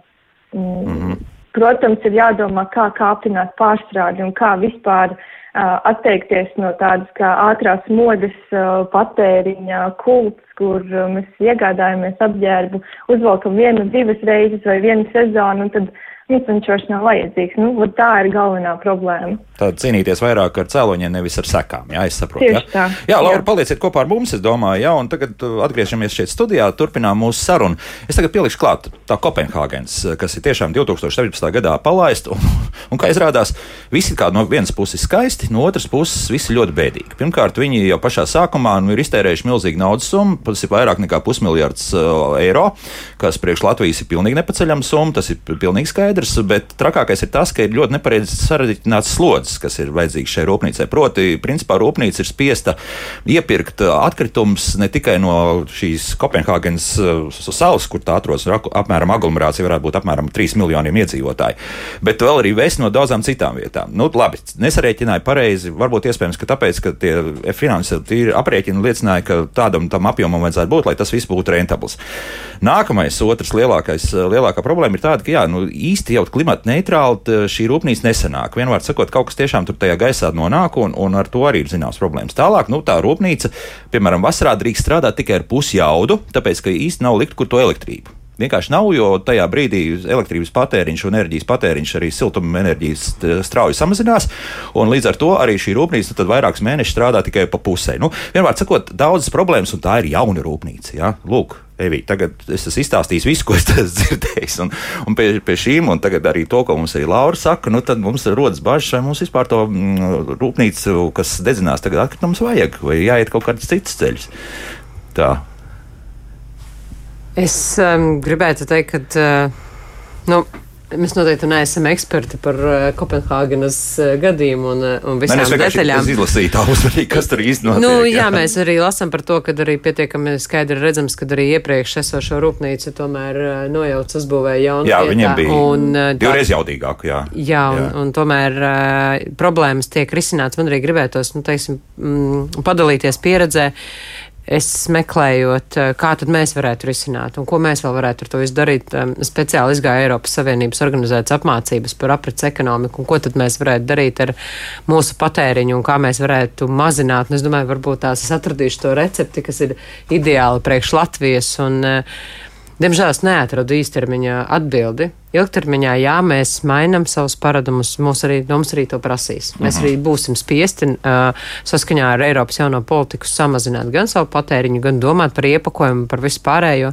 S4: Mm -hmm. Protams, ir jādomā, kā kāpināt pārstrādi un kā vispār uh, atteikties no tādas kā ātrās modes uh, patēriņa kults, kur uh, mēs iegādājamies apģērbu, uzvalkam vienu, divas reizes vai vienu sezonu un tad mums vairs nav vajadzīgs. Nu, tā ir galvenā problēma.
S1: Tad cīnīties vairāk ar cēloņiem, nevis ar sekām. Jā, es saprotu.
S4: Tieši jā, tā.
S1: jā Laura, jā. palieciet kopā ar mums, es domāju, jā, un tagad uh, atgriežamies šeit studijā, turpinām mūsu sarunu. Es tagad pielikšu klāt tā Kopenhāgens, kas ir tiešām 2017. gadā palaista, un, un kā izrādās, visi kā no vienas puses skaisti, no otras puses visi ļoti bēdīgi. Pirmkārt, viņi jau pašā sākumā nu, ir iztērējuši milzīgu naudas summu, tas ir vairāk nekā pusmiljards uh, eiro, kas priekš Latvijas ir pilnīgi nepaceļama summa, tas ir pilnīgi skaidrs, bet trakākais ir tas, ka ir ļoti nepareizi sarežģīts slodzes kas ir vajadzīgas šai rūpnīcai. Proti, principā rūpnīca ir spiesta iepirkt uh, atkritumus ne tikai no šīs Kopenhāgenes uh, salas, kur tā atrodas, apmēram aglomerācija varētu būt apmēram 3 miljoniem iedzīvotāju, bet vēl arī vēst no daudzām citām vietām. Nu, labi, nesarēķināja pareizi, varbūt iespējams, ka tāpēc, ka tie finansiāli aprēķini liecināja, ka tādam tam apjomam vajadzētu būt, lai tas viss būtu rentabls. Nākamais, otrs lielākais, lielākā problēma ir tāda, ka jā, nu, īsti jau klimata neitrāli šī rūpnīca nesanāk. Vienmēr sakot, kaut kas tiešām tur tajā gaisā nonāk, un, un ar to arī ir zināmas problēmas. Tālāk, nu, tā rūpnīca, piemēram, vasarā drīkst strādāt tikai ar pusjaudu, tāpēc, ka īsti nav likt kur to elektrību. Vienkārši nav, jo tajā brīdī elektrības patēriņš un enerģijas patēriņš arī siltuma enerģijas strauji samazinās. Līdz ar to arī šī rūpnīca tad vairākus mēnešus strādā tikai pa pusē. Nu, vienmēr sakot, daudzas problēmas, un tā ir jauna rūpnīca. Ja? Lūk, Evī, tagad es esmu izstāstījis visu, ko es esmu dzirdējis. Un, un pie, pie šīm, un tagad arī to, ko mums arī Laura saka, nu, tad mums rodas bažas, vai mums vispār to mm, rūpnīcu, kas dedzinās tagad atkritumus, vajag, vai jāiet kaut kāds cits ceļš. Tā.
S2: Es um, gribētu teikt, ka. Uh, nu, Mēs noteikti neesam eksperti par uh, Kopenhāgenes uh, gadījumu un, uh, un visām Nē, detaļām.
S1: Es izlasīju tā uzmanīgi, kas tur īstenībā
S2: notiek. Nu, jā, jā, mēs arī lasām par to, ka arī pietiekami skaidri redzams, ka arī iepriekš esošo rūpnīcu tomēr nojauc uzbūvēja jaunu.
S1: Jā, vietā, viņiem bija un, divreiz jaudīgāk, jā.
S2: Jā, un, jā. un tomēr uh, problēmas tiek risināts. Man arī gribētos, nu, teiksim, mm, padalīties pieredzē es meklējot, eh, kā tad mēs varētu risināt un ko mēs vēl varētu ar to izdarīt. Speciāli izgāja Eiropas Savienības organizētas apmācības par aprits ekonomiku un ko tad mēs varētu darīt ar mūsu patēriņu un kā mēs varētu mazināt. Un es domāju, varbūt tās es atradīšu to recepti, kas ir ideāli priekš Latvijas. Un, uh, Diemžēl es neatradu īstermiņa atbildi. Ilgtermiņā, jā, mēs mainām savus paradumus, mums arī, mums arī to prasīs. Mēs uh -huh. arī būsim spiesti uh, saskaņā ar Eiropas jauno politiku samazināt gan savu patēriņu, gan domāt par iepakojumu, par vispārējo.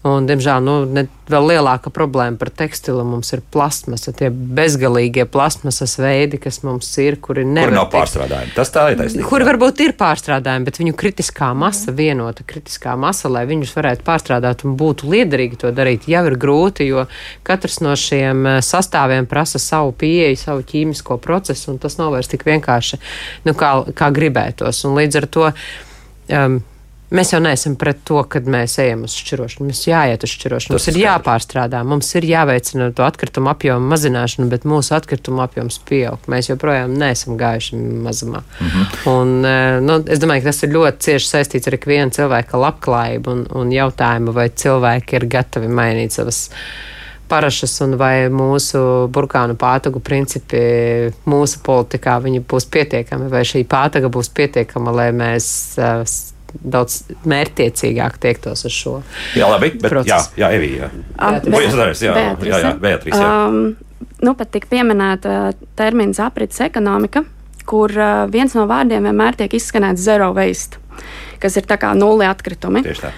S2: Un, diemžēl, nu, ne, vēl lielāka problēma par tekstilu mums ir plastmasa, tie bezgalīgie plastmasas veidi, kas mums ir, kuri nevar.
S1: Kur nav pārstrādājumi. Tas tā ir taisnība.
S2: Kuri varbūt ir pārstrādājumi, bet viņu kritiskā masa, vienota kritiskā masa, lai viņus varētu pārstrādāt un būtu liederīgi to darīt, jau ir grūti, jo katrs no šiem eh, sastāviem prasa savu pieeju, savu ķīmisko procesu, un tas nav vairs tik vienkārši, nu, kā, kā gribētos. Un līdz ar to. Um, Mēs jau neesam pret to, kad mēs ejam uz šķirošanu. Mums jāiet uz šķirošanu, mums ir skaidrs. jāpārstrādā, mums ir jāveicina to atkritumu apjomu mazināšanu, bet mūsu atkritumu apjoms pieaug. Mēs joprojām neesam gājuši mazumā. Mm -hmm. un, e, nu, es domāju, ka tas ir ļoti cieši saistīts ar ikvienu cilvēka labklājību un, un jautājumu, vai cilvēki ir gatavi mainīt savas parašas un vai mūsu burkānu pātagu principi mūsu politikā būs pietiekami, vai šī pātaga būs pietiekama, lai mēs uh, daudz mērķtiecīgāk tiektos uz šo.
S1: Jā, labi, bet
S2: procesu.
S1: jā, jā, Evija. Jā,
S5: Um,
S1: Vai jūs darīs? Jā, jā, jā, Beatrice. Jā.
S5: Um, nu, pat tika pieminēta termins aprits ekonomika, kur uh, viens no vārdiem vienmēr tiek izskanēts zero waste, kas ir tā kā nulli atkritumi.
S1: Tieši tā.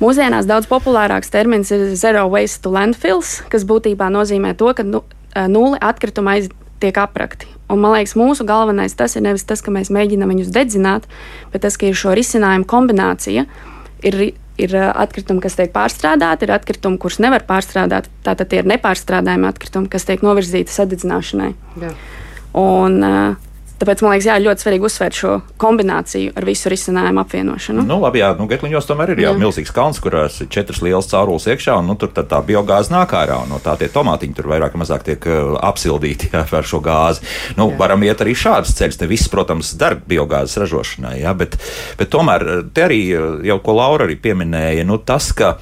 S5: Mūsdienās daudz populārāks termins ir zero waste to landfills, kas būtībā nozīmē to, ka nu, uh, nulli atkritumi aiz tiek aprakti. Un, man liekas, mūsu galvenais tas ir nevis tas, ka mēs mēģinām viņus dedzināt, bet tas, ka ir šo risinājumu kombinācija. Ir, ir atkritumi, kas tiek pārstrādāti, ir atkritumi, kurus nevar pārstrādāt. Tātad tie ir nepārstrādājami atkritumi, kas tiek novirzīti sadedzināšanai.
S2: Jā.
S5: Un, uh, tāpēc man liekas, jā, ļoti svarīgi uzsvērt šo kombināciju ar visu risinājumu apvienošanu.
S1: Nu, labi, jā, nu, Getliņos tomēr ir jā, jā. milzīgs kalns, kurās ir četras lielas caurules iekšā, un nu, tur tad tā biogāze nāk ārā, un no tā tie tomātiņi tur vairāk vai mazāk tiek uh, apsildīti jā, ar šo gāzi. Nu, jā. varam iet arī šādas ceļus. Te viss, protams, dar biogāzes ražošanai, jā, bet, bet tomēr uh, te arī jau ko Laura arī pieminēja, nu, tas, ka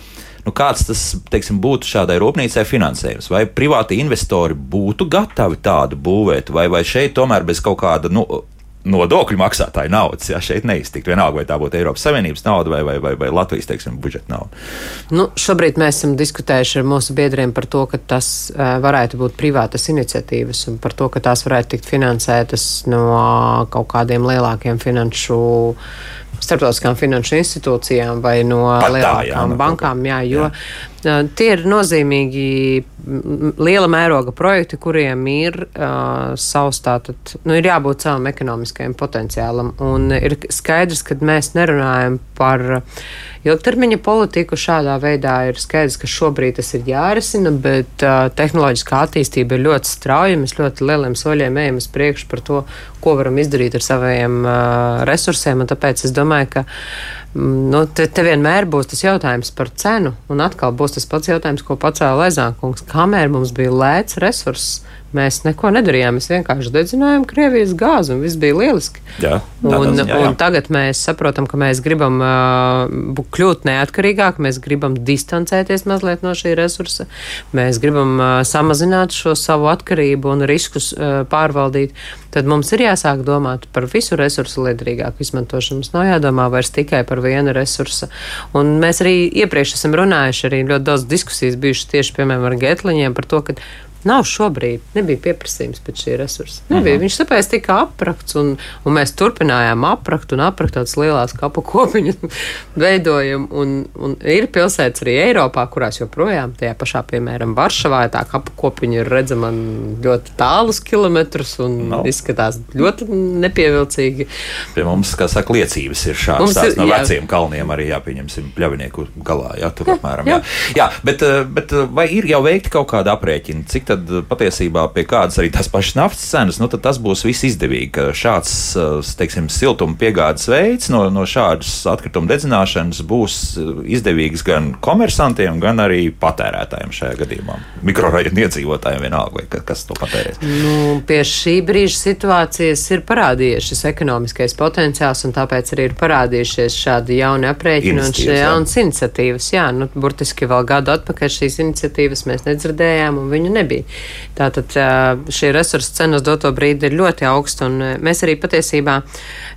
S1: nu, kāds tas teiksim, būtu šādai rūpnīcai finansējums. Vai privāti investori būtu gatavi tādu būvēt, vai, vai šeit tomēr bez kaut kāda. Nu, Nodokļu maksātāju naudas, ja šeit neiztikt. Vienalga, vai tā būtu Eiropas Savienības nauda vai, vai, vai, vai Latvijas teiksim, budžeta nauda.
S2: Nu, šobrīd mēs esam diskutējuši ar mūsu biedriem par to, ka tas varētu būt privātas iniciatīvas un par to, ka tās varētu tikt finansētas no kaut kādiem lielākiem finanšu starptautiskām finanšu institūcijām vai no
S1: Pat tā,
S2: lielākām
S1: jā, no kaut
S2: bankām.
S1: kā.
S2: Jā, jo
S1: Jā.
S2: Jā. tie ir nozīmīgi m, liela mēroga projekti, kuriem ir uh, savs tātad, nu, ir jābūt savam ekonomiskajam potenciālam. Un ir skaidrs, ka mēs nerunājam par ilgtermiņa politiku šādā veidā. Ir skaidrs, ka šobrīd tas ir jārisina, bet uh, tehnoloģiskā attīstība ir ļoti strauja. Mēs ļoti lieliem soļiem ejam uz priekšu par to, ko varam izdarīt ar saviem uh, resursiem. un Tāpēc es domāju, ka mm, nu, te, te vienmēr būs tas jautājums par cenu. Un atkal būs tas pats jautājums, ko pacēla Aizānkungs. Kamēr mums bija lēts resurss, mēs neko nedarījām. Mēs vienkārši dedzinājām Krievijas gāzi, un viss bija lieliski.
S1: Jā,
S2: Un,
S1: tādā ziņā, jā.
S2: un tagad mēs saprotam, ka mēs gribam uh, kļūt neatkarīgāk, mēs gribam distancēties mazliet no šī resursa, mēs gribam uh, samazināt šo savu atkarību un riskus uh, pārvaldīt. Tad mums ir jāsāk domāt par visu resursu liederīgāku izmantošanu. Mums nav jādomā vairs tikai par vienu resursu. Un mēs arī iepriekš esam runājuši, arī ļoti daudz diskusijas bijušas tieši, piemēram, ar Getliņiem par to, ka Nav šobrīd, nebija pieprasījums pēc šī resursa. Nebija. Viņš tāpēc tika aprakts, un, un mēs turpinājām aprakt un aprakt tādas lielas kapu kopiņas veidojam. Un, un ir pilsētas arī Eiropā, kurās joprojām, tajā pašā, piemēram, Varšavā, tā kapu kopiņa ir redzama ļoti tālus kilometrus un
S1: No.
S2: izskatās ļoti nepievilcīgi.
S1: Pie mums, kā saka, liecības ir šādas
S2: Mums ir-
S1: no
S2: jā.
S1: veciem kalniem arī jāpieņemsim pļavinieku galā. Jā, tur apmēram.
S2: jā.
S1: Jā, jā bet, eh, bet eh, vai ir jau veikti kaut kādi aprēķini, cik tad eh, patiesībā pie kādas arī tās pašas naftas cenas, nu tas būs viss izdevīgi, šāds, eh, teiksim, siltuma piegādes veids no, no šādas atkrituma dedzināšanas būs eh, izdevīgs gan komersantiem, gan arī patērētājiem šajā gadījumā. Mikrorajonu iedzīvotājiem vienalga, kas to patērēs.
S2: Nu, pie šī brīža situācijas ir parādījies šis ekonomiskais potenciāls, un tāpēc arī ir parādījušies šādi jauni aprēķini un jaunas iniciatīvas. Jā, nu, burtiski vēl gadu atpakaļ šīs iniciatīvas mēs nedzirdējām, un viņu nebija. Tātad ā, šī resursa cena uz doto brīdi ir ļoti augsta, un mēs arī patiesībā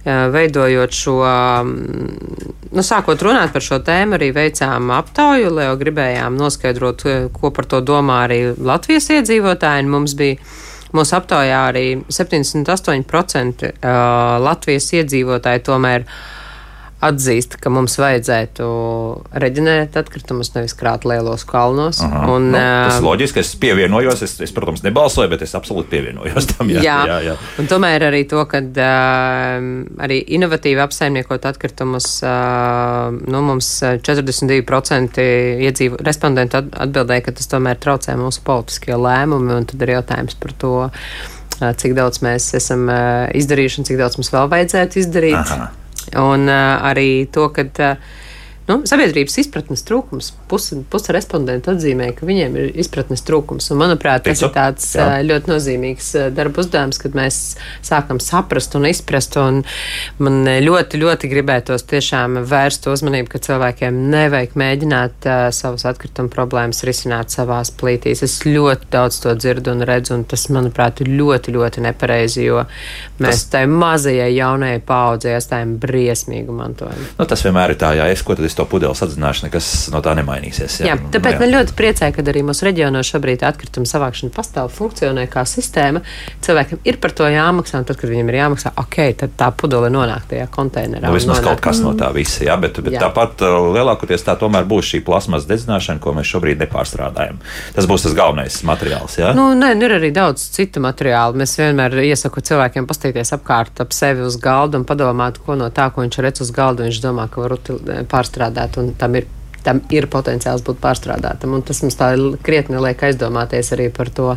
S2: veidojot šo, nu, sākot runāt par šo tēmu, arī veicām aptauju, lai jau gribējām noskaidrot, ko par to domā arī Latvijas iedzīvotāji. Mums bija Mūsu aptaujā arī 78% ā, Latvijas iedzīvotāji tomēr atzīst, ka mums vajadzētu reģenerēt atkritumus, nevis krāt lielos kalnos.
S1: Aha.
S2: Un,
S1: nu, tas loģiski, es pievienojos. Es, es, protams, nebalsoju, bet es absolūti pievienojos tam. Jā,
S2: Jā,
S1: jā, jā.
S2: un tomēr arī to, ka uh, arī inovatīvi apsaimniekot atkritumus, uh, nu, mums ā, 42% iedzīvo, respondentu at- atbildēja, ka tas tomēr traucē mūsu politiskie lēmumi, un tad ir jautājums par to, ā, cik daudz mēs esam ā, izdarījuši un cik daudz mums vēl vajadzētu izdarīt.
S1: Aha.
S2: Un uh, arī to, ka uh, nu, sabiedrības izpratnes trūkums. Puse pus respondentu atzīmē, ka viņiem ir izpratnes trūkums. Un, manuprāt, tas Ticu. ir tāds Jā. ļoti nozīmīgs darba uzdevums, kad mēs sākam saprast un izprast. Un man ļoti, ļoti gribētos tiešām vērst uzmanību, ka cilvēkiem nevajag mēģināt uh, savas atkrituma problēmas risināt savās plītīs. Es ļoti daudz to dzirdu un redzu, un tas, manuprāt, ir ļoti, ļoti nepareizi, jo mēs tas... tai mazajai jaunajai paudzei atstājam briesmīgu mantojumu.
S1: Nu, tas vienmēr ir tā, jā, es ko tad es to pudeli sadzināšu, nekas no tā nemainīsies.
S2: Jā, jā tāpēc man ļoti priecē, ka arī mūsu reģionos šobrīd atkrituma savākšana pastāv, funkcionē kā sistēma. Cilvēkiem ir par to jāmaksā, un tad, kad viņiem ir jāmaksā, ok, tad tā pudele nonāk tajā konteinerā.
S1: Nu, vismaz kaut kas no tā visa, jā, bet, bet jā. tāpat uh, lielākoties tā tomēr būs šī plasmas dedzināšana, ko mēs šobrīd nepārstrādājam. Tas būs tas galvenais materiāls. Jā?
S2: Nu, nē, ir arī daudz citu materiālu. Mēs vienmēr iesaku cilvēkiem pastīties apkārt ap sevi uz galda un padomāt, ko no tā, ko viņš redz uz galda, viņš domā, ka var pārstrādāt pārstrādāt, un tam ir, tam ir potenciāls būt pārstrādātam. Tas mums tā krietni liek aizdomāties arī par to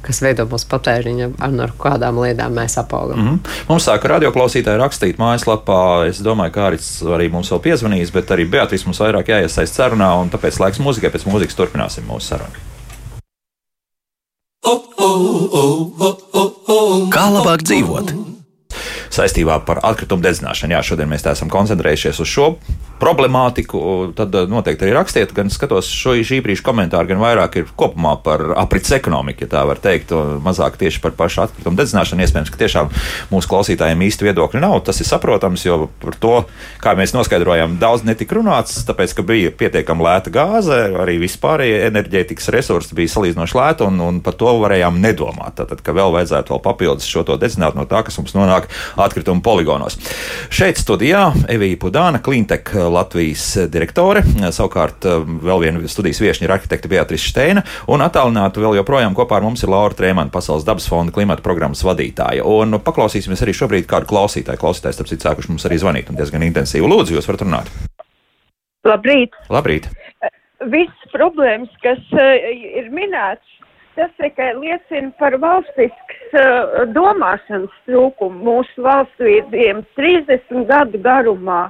S2: kas veido mūsu patēriņu, un ar kādām lietām mēs apaugam. Mm -hmm.
S1: Mums sāka radioklausītāji rakstīt mājaslapā. Es domāju, ka arī, arī mums vēl piezvanīs, bet arī Beatrice mums vairāk jāiesaist sarunā, un tāpēc laiks mūzikai pēc mūzikas turpināsim mūsu sarunu. Kā labāk dzīvot? Saistībā par atkritumu dedzināšanu. Jā, šodien mēs esam koncentrējušies uz šo problemātiku. Tad eh, noteikti arī rakstiet, gan skatos šo šī brīža komentāru, gan vairāk ir kopumā par aprits ekonomiku, ja tā var teikt, mazāk tieši par pašu atkritumu dedzināšanu. Iespējams, ka tiešām mūsu klausītājiem īsti viedokļi nav. Tas ir saprotams, jo par to, kā mēs noskaidrojām, daudz netika runāts, tāpēc, ka bija pietiekami lēta gāze, arī vispārējie enerģētikas resursi bija salīdzinoši lēti, un, un par to varējām nedomāt. Tātad, ka vēl vajadzētu vēl papildus šo to dedzināt no tā, kas mums nonāk atkritumu poligonos. Šeit studijā Evija Pudāna, Klintek Latvijas direktore, savukārt eh, vēl viena studijas viešņa ir arhitekta Beatrice Steina, un attālināti vēl joprojām kopā ar mums ir Laura Trēmana, Pasaules dabas fonda klimata programmas vadītāja. Un paklausīsimies arī šobrīd kādu klausītāju. Klausītājs, starp citu, sākuši mums arī zvanīt un diezgan intensīvi. Lūdzu, jūs varat runāt.
S6: Labrīt!
S1: Labrīt!
S6: Viss problēmas, kas uh, ir minēts, tas tikai liecina par valstisks uh, domāšanas trūkumu mūsu valstsviediem 30 gadu garumā.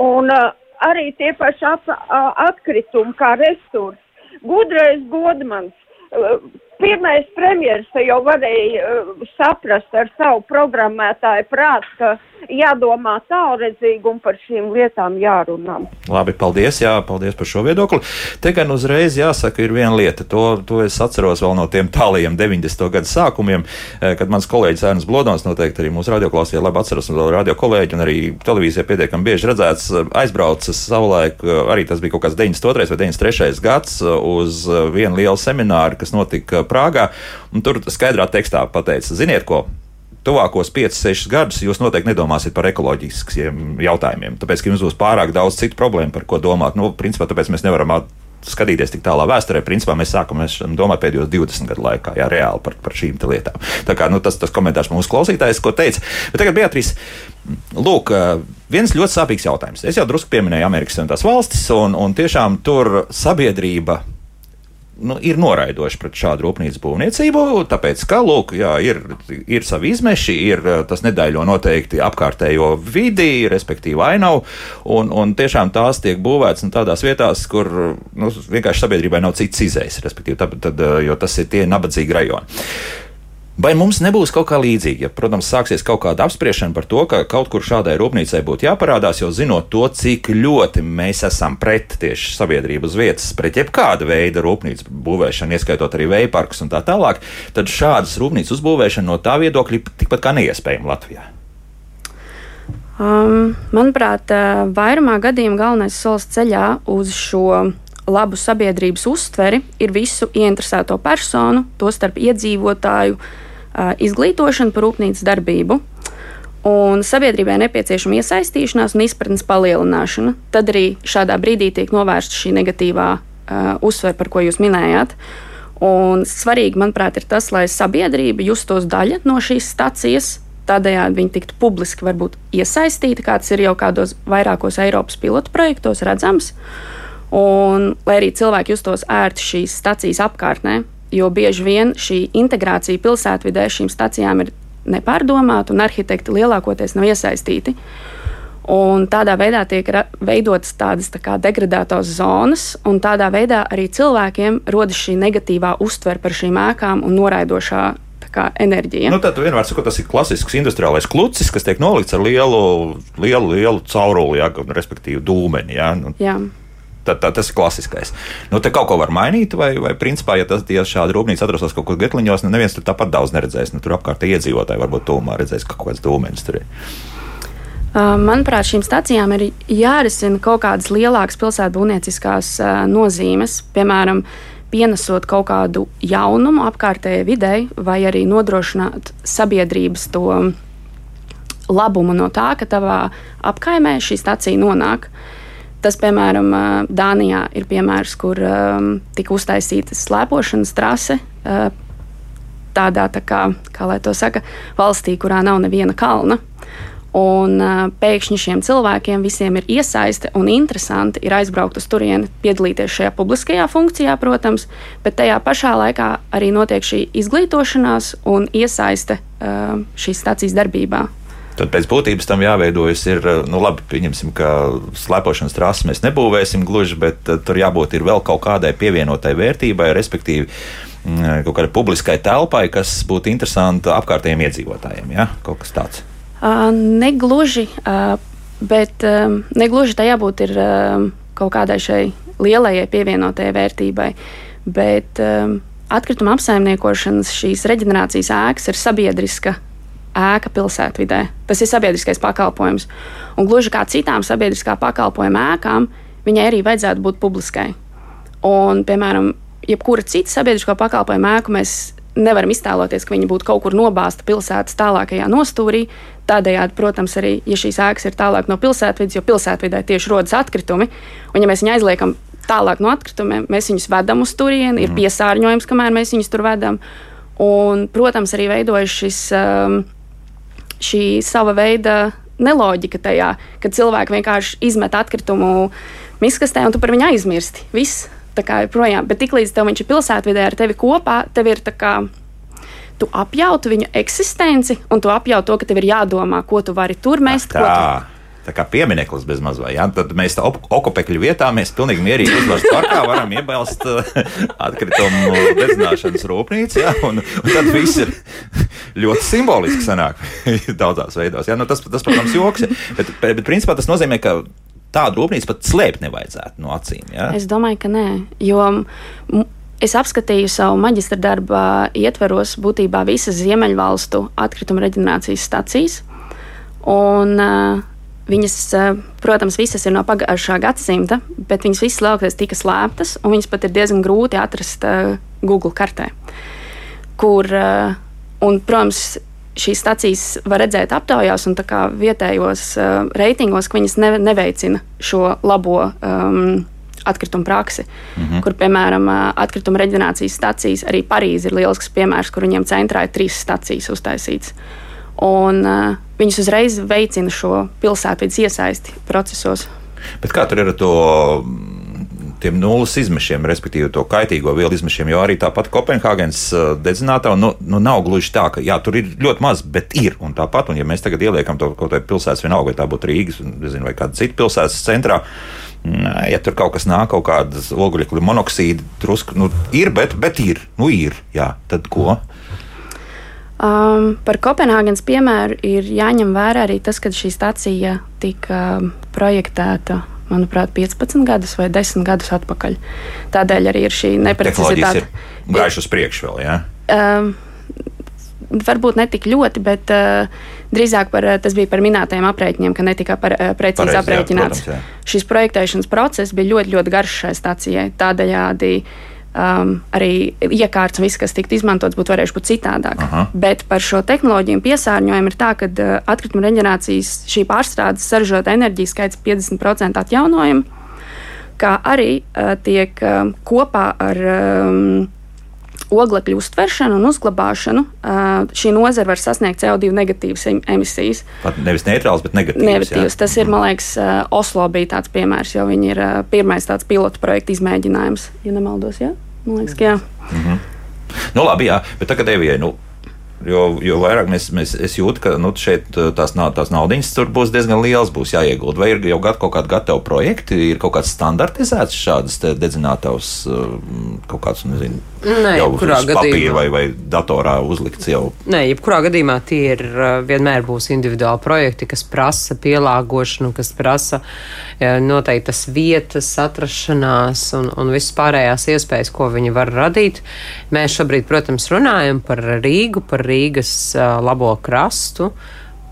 S6: Un uh, arī tie paši at, uh, atkritumi kā resursi. Gudrais Godmans, uh, pirmais premjeras jau varēja uh, saprast ar savu programmētāju prātu, ka jādomā tālredzīgi un par šīm lietām jārunā.
S1: Labi, paldies, jā, paldies par šo viedokli. Te gan uzreiz jāsaka, ir viena lieta, to, to es atceros vēl no tiem tālajiem 90. gadu sākumiem, eh, kad mans kolēģis Ernsts Blodons, noteikti arī mūsu radioklausījā labi atceros, un vēl radio kolēģi, un arī televīzijā pietiekami bieži redzēts, eh, aizbraucis savulaik, arī tas bija kaut kāds 92. vai 93. gads, uz vienu lielu semināru, kas notika Prāgā, tur skaidrā tekstā pateica, ziniet ko, tuvākos 5-6 gadus jūs noteikti nedomāsiet par ekoloģiskiem jautājumiem. Tāpēc, ka jums būs pārāk daudz citu problēmu, par ko domāt. Nu, principā, tāpēc mēs nevaram skatīties tik tālā vēsturē. Principā mēs sākam domāt pēdējos 20 gadu laikā, jā, reāli par, par šīm lietām. Tā kā nu, tas, tas komentārs mūsu klausītājs, ko teica. Bet tagad Beatrīs, lūk, viens ļoti sāpīgs jautājums. Es jau drusku pieminēju Amerikas Savienotās valstis, un, un tiešām tur sabiedrība nu, ir noraidoši pret šādu rūpnīcu būvniecību, tāpēc, ka, lūk, jā, ir, ir savi izmeši, ir tas nedaļo noteikti apkārtējo vidi, respektīvi ainavu, un, un tiešām tās tiek būvētas nu, tādās vietās, kur nu, vienkārši sabiedrībai nav cits izējas, respektīvi, tad, tad, jo tas ir tie nabadzīgi rajoni. Vai mums nebūs kaut kā līdzīga? Ja, protams, sāksies kaut kāda apspriešana par to, ka kaut kur šādai rūpnīcai būtu jāparādās, jo zinot to, cik ļoti mēs esam pret tieši sabiedrības vietas, pret jebkāda veida rūpnīcu būvēšanu, ieskaitot arī vēja parkus un tā tālāk, tad šādas rūpnīcas uzbūvēšana no tā viedokļa tikpat kā neiespējama Latvijā.
S5: Um, manuprāt, vairumā gadījumā galvenais solis ceļā uz šo labu sabiedrības uztveri ir visu ieinteresēto personu, tostarp iedzīvotāju, uh, izglītošanu par rūpnīcas darbību. Un sabiedrībai nepieciešama iesaistīšanās un izpratnes palielināšana. Tad arī šādā brīdī tiek novērsta šī negatīvā uh, uzsvera, par ko jūs minējāt. Un svarīgi, manuprāt, ir tas, lai sabiedrība justos daļa no šīs stacijas, tādējādi viņi tiktu publiski varbūt iesaistīti, kā tas ir jau kādos vairākos Eiropas pilotu projektos redzams. Un lai arī cilvēki justos ērti šīs stacijas apkārtnē, jo bieži vien šī integrācija pilsētvidē šīm stacijām ir nepārdomāta un arhitekti lielākoties nav iesaistīti. Un tādā veidā tiek veidotas tādas tā kā degradētas zonas, un tādā veidā arī cilvēkiem rodas šī negatīvā uztvere par šīm ēkām un noraidošā kā enerģija.
S1: Nu, tad vienmēr saku, tas ir klasisks industriālais klucis, kas tiek nolikts ar lielu, lielu, lielu cauruli, jā, respektīvi dūmeni. Jā. Nu,
S5: jā.
S1: Tā, tā, tas ir klasiskais. Nu, te kaut ko var mainīt, vai, vai principā, ja, tas, ja šāda rūpnīca atrastos kaut kur getliņos, nu, neviens tur tāpat daudz neredzēs. Nu, tur apkārt iedzīvotāji varbūt tūmā redzēs, ka kaut kāds dūmenis tur ir.
S5: Manuprāt, šīm stacijām ir jārisina kaut kādas lielākas pilsētbūvnieciskās nozīmes. Piemēram, pienesot kaut kādu jaunumu apkārtējai videi, vai arī nodrošināt sabiedrības to labumu no tā, ka tavā apkaimē šī stacija nonāk. Tas, piemēram, Dānijā ir piemērs, kur um, tika uztaisīta slēpošanas trase. Uh, tādā, tā kā, kā lai to saka, valstī, kurā nav neviena kalna. Un uh, pēkšņi šiem cilvēkiem visiem ir iesaiste un interesanti ir aizbraukt uz turieni, piedalīties šajā publiskajā funkcijā, protams, bet tajā pašā laikā arī notiek šī izglītošanās un iesaiste uh, šīs stācijas darbībā.
S1: Tad pēc būtības tam jāveidojas. Ir, nu, labi, pieņemsim, ka slēpošanas trases mēs nebūvēsim gluži, bet uh, tur jābūt vēl kaut kādai pievienotai vērtībai, respektīvi mm, kaut kādai publiskai telpai, kas būtu interesanta apkārtējiem iedzīvotājiem. Ja? Kaut kas tāds.
S5: Negluži, bet negluži tā jābūt ir kaut kādai šai lielajai pievienotajai vērtībai. Bet atkrituma apsaimniekošanas šīs reģenerācijas ēkas ir sabiedriska ēka pilsētvidē. Tas ir sabiedriskais pakalpojums. Un gluži kā citām sabiedriskā pakalpojuma ēkām, viņai arī vajadzētu būt publiskai. Un, piemēram, jebkura cita sabiedriskā pakalpojuma ēku mēs nevaram iztēloties, ka viņi būtu kaut kur nobāzta pilsētas tālākajā nostūrī. Tādējādi, protams, arī ja šīs ēkas ir tālāk no pilsētvidas, jo pilsētvidē tieši rodas atkritumi, un ja mēs viņu aizliekam tālāk no atkritumiem, mēs viņus vedam uz turieni, ir mhm. piesārņojums, kamēr mēs viņus tur vedam. Un, protams, arī veidojas šis, um, šī sava veida neloģika tajā, kad cilvēki vienkārši izmet atkritumu miskastē un tu par viņu aizmirsti. Viss tā kā joprojām. Bet tiklīdz tev viņš ir pilsētvidē ar tevi kopā, tev ir tā kā. Tu apjautu viņu eksistenci, un tu apjautu to, ka tev ir jādomā, ko tu vari tur mest.
S1: Tu... tā kā piemineklis bez mazliet. Ja? Tad mēs tā okupekļu vietā mēs pilnīgi mierīgi uzvaras parkā varam iebilst atkritumu dedzināšanas rūpnīcu. Ja? Un, un tad viss ir ļoti simboliski sanāk daudzās veidos. Ja? Nu, tas, tas, protams, joks. Bet, bet, bet principā tas nozīmē, ka tādu rūpnīcu pat slēpt nevajadzētu no acīm. Ja?
S5: Es domāju, ka nē. Jo es apskatīju savu maģistra darba ietveros būtībā visas Ziemeļvalstu atkrituma reģenerācijas stacijas. Un, uh, Viņas, protams, visas ir no pagājušā gadsimta, bet viņas visas lielākoties tika slēptas, un viņas pat ir diezgan grūti atrast uh, Google kartē. Kur, uh, un, protams, šīs stacijas var redzēt aptaujās un vietējos uh, reitingos, ka viņas ne, neveicina šo labo um, atkritumu praksi, mm -hmm. kur, piemēram, atkrituma reģenerācijas stacijas, arī Parīzē ir lielisks piemērs, kur viņiem centrā ir trīs stacijas uztaisītas. Un uh, viņas uzreiz veicina šo pilsētvidas iesaisti procesos.
S1: Bet kā tur ir ar to? tiem nulles izmešiem, respektīvi to kaitīgo vielu izmešiem, jo arī tāpat Kopenhāgenes uh, dedzinātā nu, nu nav gluži tā, ka jā, tur ir ļoti maz, bet ir. Un tāpat, un ja mēs tagad ieliekam to kaut kādā pilsētas, vienalga, vai tā būtu Rīgas nezinu, vai kāda cita pilsētas centrā, mm, ja tur kaut kas nāk, kaut kādas ogļu monoksīdi, drusku nu, ir, bet, bet ir, nu ir, jā, tad ko?
S5: Um, par Kopenhāgenes piemēru ir jāņem vērā arī tas, ka šī stacija tika projektēta manuprāt, 15 gadus vai 10 gadus atpakaļ. Tādēļ arī ir šī neprecizitāte.
S1: Gājuši uz priekšu vēl, jā?
S5: Um, varbūt ne tik ļoti, bet uh, drīzāk par, tas bija par minētajiem aprēķiniem, ka netika par, uh, precīzi Pareiz, aprēķināts. Jā, protams, jā. Šis projektēšanas process bija ļoti, ļoti garš šai stacijai. Tādējādi uh, um, arī iekārts viss, kas tiktu izmantots, būtu varējuši būt citādāk. Aha. Bet par šo tehnoloģiju piesārņojumu ir tā, ka uh, atkrituma reģenerācijas šī pārstrādes saražota enerģija skaits 50% atjaunojumu, kā arī uh, tiek uh, kopā ar um, oglekļu uztveršanu un uzglabāšanu, šī nozara var sasniegt CO2 negatīvas emisijas.
S1: Pat nevis neitrāls, bet negatīvs.
S5: negatīvs. Tas ir, man liekas, Oslo bija tāds piemērs, jo viņi ir pirmais tāds pilotu projekta izmēģinājums, ja nemaldos. Jā? Man liekas, ka jā.
S1: Mm -hmm. Nu, labi, jā, bet tagad Evijai. Nu Jo, jo vairāk mēs, mēs, es jūtu, ka nu, šeit tās, tās naudas tur būs diezgan liels, būs jāiegulda. Vai ir jau gat, kaut kādi gatavi projekti, ir kaut kāds standartizēts šādas dedzinātavas kaut kāds, nezinu,
S2: Nē,
S1: jau
S2: kurā
S1: uz papīra vai, vai datorā uzlikts jau.
S2: Nē, jebkurā gadījumā tie ir uh, vienmēr būs individuāli projekti, kas prasa pielāgošanu, kas prasa uh, noteiktas vietas, atrašanās un, un visas pārējās iespējas, ko viņi var radīt. Mēs šobrīd, protams, runājam par Rīgu, par Rīgas uh, labo krastu.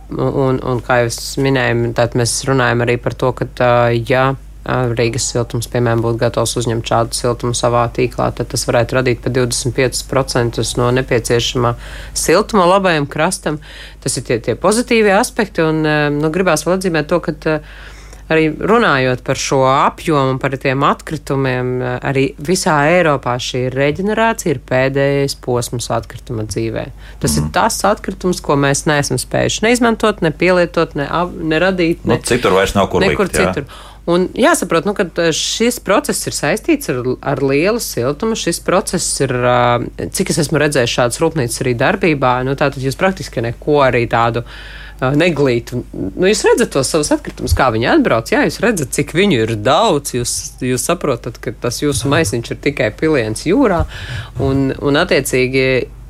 S2: Un, un kā jau es minēju, tad mēs runājam arī par to, ka, ja Rīgas siltums, piemēram, būtu gatavs uzņemt šādu siltumu savā tīklā, tad tas varētu radīt pat 25% no nepieciešamā siltuma labajam krastam. Tas ir tie, tie pozitīvie aspekti, un nu, gribās vēl atzīmēt to, ka arī runājot par šo apjomu, par tiem atkritumiem, arī visā Eiropā šī reģenerācija ir pēdējais posms atkrituma dzīvē. Tas mm. ir tas atkritums, ko mēs neesam spējuši neizmantot, ne pielietot, ne, ne radīt.
S1: Nu,
S2: Ne,
S1: citur vairs nav kur
S2: nekur
S1: likt. jā.
S2: Un jāsaprot, nu, ka šis process ir saistīts ar, ar lielu siltumu. Šis process ir, ā, cik es esmu redzējis šādas rūpnīcas arī darbībā, nu, tātad jūs praktiski neko arī tādu ā, neglītu. Nu, jūs redzat tos savus atkritumus, kā viņi atbrauc. Jā, jūs redzat, cik viņu ir daudz. Jūs, jūs saprotat, ka tas jūsu maisiņš ir tikai piliens jūrā. Un, un attiecīgi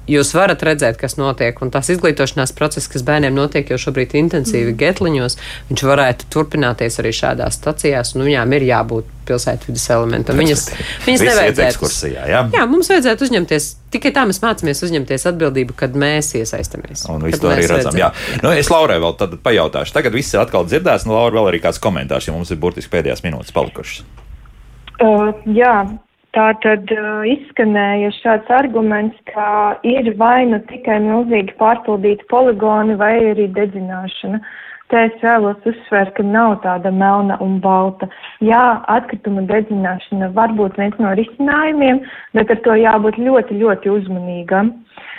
S2: jūs varat redzēt, kas notiek. Un tās izglītošanās process, kas bērniem notiek jau šobrīd intensīvi mm. getliņos, viņš varētu turpināties arī šādās stacijās. Un viņām ir jābūt pilsētvidas elementam. Viņas, viņas nevajadzētu.
S1: ekskursijā, jā?
S2: Jā, mums vajadzētu uzņemties. Tikai tā mēs mācāmies uzņemties atbildību, kad mēs iesaistamies.
S1: Un visu to arī
S2: mēs
S1: redzam. Jā. Nu, es Laurai vēl tad pajautāšu. Tagad viss ir atkal dzirdēts, un Laura vēl arī kāds komentārs, jo mums ir burtiski pēdējās minūtes palikušas.
S4: Uh, jā, tā tad uh, izskanēja šāds arguments, ka ir vai nu tikai milzīgi pārpildīti poligoni vai arī dedzināšana. Te es vēlos uzsvērt, ka nav tāda melna un balta. Jā, atkrituma dedzināšana var būt viens no risinājumiem, bet ar to jābūt ļoti, ļoti uzmanīgam.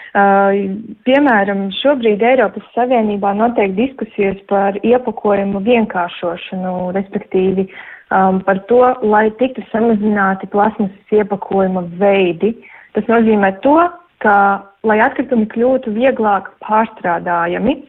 S4: Uh, piemēram, šobrīd Eiropas Savienībā notiek diskusijas par iepakojumu vienkāršošanu, respektīvi um, par to, lai tiktu samazināti plasmasas iepakojuma veidi. Tas nozīmē to, ka, lai atkritumi kļūtu vieglāk pārstrādājami,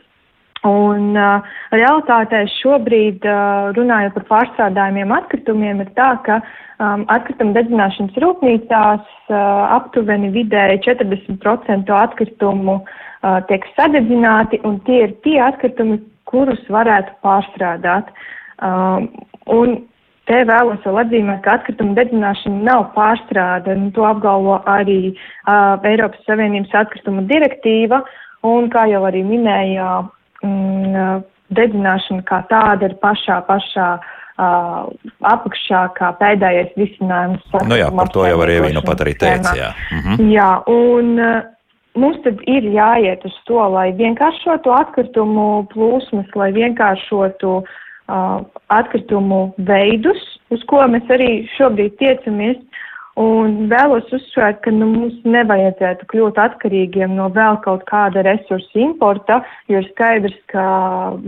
S4: Un uh, realitātē šobrīd, uh, runājot par pārstrādājumiem atkritumiem, ir tā, ka um, atkrituma dedzināšanas rūpnīcās uh, aptuveni vidēji 40% atkritumu uh, tiek sadedzināti, un tie ir tie atkritumi, kurus varētu pārstrādāt. Um, un te vēlos vēl atzīmēt, ka atkrituma dedzināšana nav pārstrāde, un to apgalvo arī uh, Eiropas Savienības atkrituma direktīva, un kā jau arī minēja, mm, dedzināšana kā tāda ir pašā, pašā uh, apakšā, kā pēdējais risinājums.
S1: Nu jā, par to jau arī Evīna pat arī teica. Jā. Mhm.
S4: Jā, un uh, mums tad ir jāiet uz to, lai vienkāršotu atkritumu plūsmas, lai vienkāršotu uh, atkritumu veidus, uz ko mēs arī šobrīd tiecamies. Un vēlos uzsvērt, ka nu, mums nevajadzētu kļūt atkarīgiem no vēl kaut kāda resursa importa, jo ir skaidrs, ka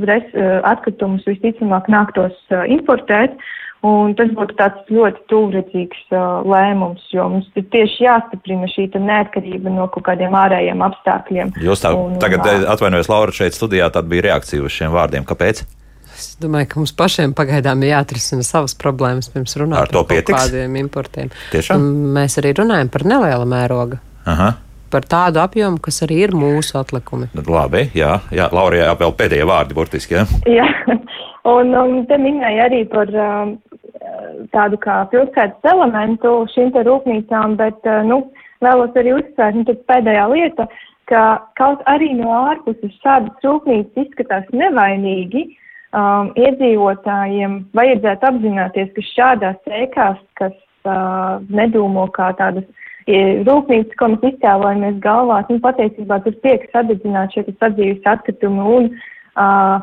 S4: res, uh, atkritumus visticamāk nāktos uh, importēt. Un tas būtu tāds ļoti tūredzīgs uh, lēmums, jo mums ir tieši jāstiprina šī neatkarība no kaut kādiem ārējiem apstākļiem.
S1: Jūs tā,
S4: Un,
S1: tagad
S4: ā,
S1: eh, atvainojos, Laura, šeit studijā, tad bija reakcija uz šiem vārdiem. Kāpēc?
S2: Es domāju, ka mums pašiem pagaidām ir jāatrisina savas problēmas pirms runāt
S1: Ar to
S2: par kādiem importiem.
S1: Tiešām?
S2: Un Mēs arī runājam par neliela mēroga,
S1: Aha.
S2: par tādu apjomu, kas arī ir mūsu atlikumi.
S1: Labi, jā, jā Laura, jā, vēl pēdējie vārdi burtiski. Jā.
S4: Jā, un um, te minēja arī par um, tādu kā pilsētas elementu šīm te rūpnīcām, bet, uh, nu, vēlos arī uzsvērt, nu, tad pēdējā lieta, ka kaut arī no ārpuses šādas rūpnīcas izskatās nevainīgi, um, iedzīvotājiem vajadzētu apzināties, ka šādās ēkās, kas uh, nedūmo kā tādas i- rūpnīcas, ko mēs iztēlojamies galvās, nu, patiesībā tur tiek sadedzināt šie sadzīves atkritumi un, uh,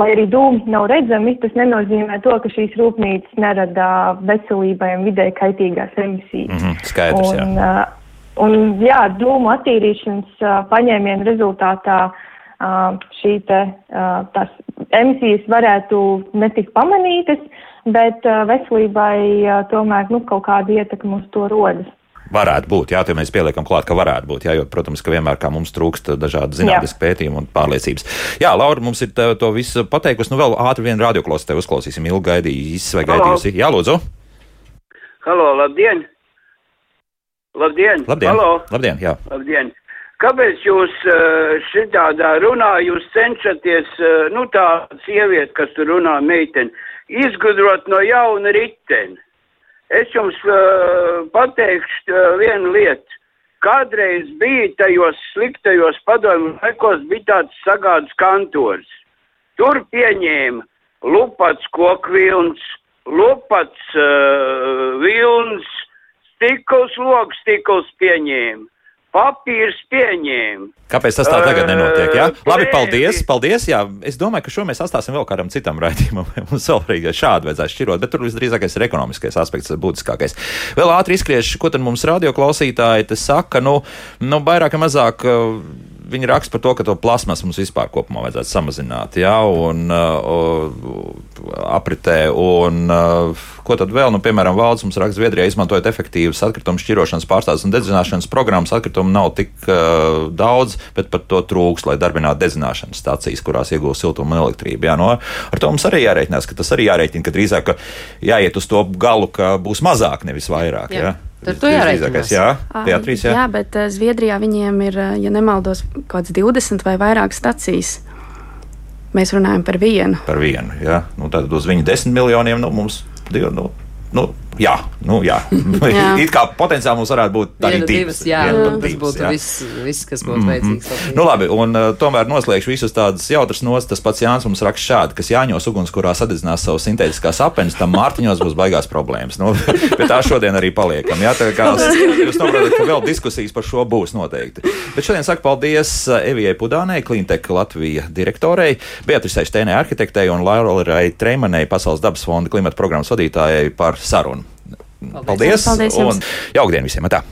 S4: lai arī dūmi nav redzami, tas nenozīmē to, ka šīs rūpnīcas nerada veselībai un vidē kaitīgās emisijas.
S1: Mhm, skaidrs, jā.
S4: Un, uh, un jā, dūmu attīrīšanas uh, paņēmienu rezultātā uh, šī te, tās emisijas varētu netikt pamanītas, bet veselībai tomēr nu, kaut kāda ietekme uz to rodas.
S1: Varētu būt, jā, tie mēs pieliekam klāt, ka varētu būt, jā, jo, protams, ka vienmēr kā mums trūkst dažādi zinātniski pētījumi un pārliecības. Jā, Laura, mums ir tā, to visu pateikusi, nu vēl ātri vienu radioklausītāju uzklausīsim, ilgi gaidījis, vai gaidījusi. Jā, lūdzu.
S7: Halo, labdien! Labdien!
S1: Labdien!
S7: Halo.
S1: Labdien, jā.
S7: Labdien! Kāpēc jūs eh, šitādā runā, jūs cenšaties, eh, nu tā sieviete, kas tur runā, meiteni, izgudrot no jauna riteni? Es jums uh, pateikšu vienu lietu. Kādreiz bija tajos sliktajos padomju laikos, bija tāds sagāds kantors. Tur pieņēma lupats kokvilns, lupats uh, vilns, stikls, logs stikls pieņēma, papīrs pieņēma.
S1: Kāpēc tas tā tagad nenotiek? Jā? Labi, paldies, paldies. Jā, es domāju, ka šo mēs atstāsim vēl kādam citam raidījumam. Mums vēl arī šādi vajadzēs šķirot, bet tur visdrīzākais ir ekonomiskais aspekts, būtiskākais. Vēl ātri izskriešu, ko tad mums radioklausītāji saka. Nu, nu vairāk vai mazāk. uh, Viņi raksta par to, ka to plasmas mums vispār kopumā vajadzētu samazināt, jā, un uh, apritē, un uh, ko tad vēl, nu, piemēram, valsts mums raksta, Zviedrijā izmantojot efektīvas atkritumu šķirošanas pārstādes un dedzināšanas programmas, atkritumu nav tik uh, daudz, bet par to trūks, lai darbinātu dedzināšanas stācijas, kurās iegūst siltumu un elektrību. Jā, no, ar to mums arī jārēķinās, ka tas arī jārēķina, ka drīzāk ka jāiet uz to galu, ka būs mazāk, nevis vairāk. Jā.
S2: Jā. To
S1: Visdrīzākais,
S2: jārēķinās.
S1: Jā,
S5: Ā,
S1: Beatrīs, jā.
S5: jā, bet uh, Zviedrijā viņiem ir, uh, ja nemaldos, kaut kāds 20 vai vairāk stacijas. Mēs runājam par vienu.
S1: par vienu. Jā. Nu, tad uz viņu desmit miljoniem nu, mums divi. Nu, nu, jā, nu, jā.
S5: Jā.
S1: It kā potenciāli mums varētu būt arī divas.
S2: divas, jā,
S1: Viena,
S2: tas
S1: divas,
S2: būtu
S1: jā.
S2: viss, viss, kas būtu vajadzīgs. Latvijai.
S1: Nu, labi, un uh, tomēr noslēgšu visus tādus jautrus nos. Tas pats Jānis mums raksta šādi, kas Jāņos ugunskurā sadedzinās savus sintētiskās apenes, tam Mārtiņos būs baigās problēmas. Nu, bet tā šodien arī paliekam. Jā, tā kā jūs saprotat, ka vēl diskusijas par šo būs noteikti. Bet šodien saku paldies uh, Evijai Pudānei, Cleantech Latvija direktorei, Beatrisai Steinē arhitektei un Laurai Treimanai, Pasaules dabas fonda klimata programmas vadītājai par sarunu. Paldies!
S5: Paldies jums.
S1: un jaukdien visiem! Tā!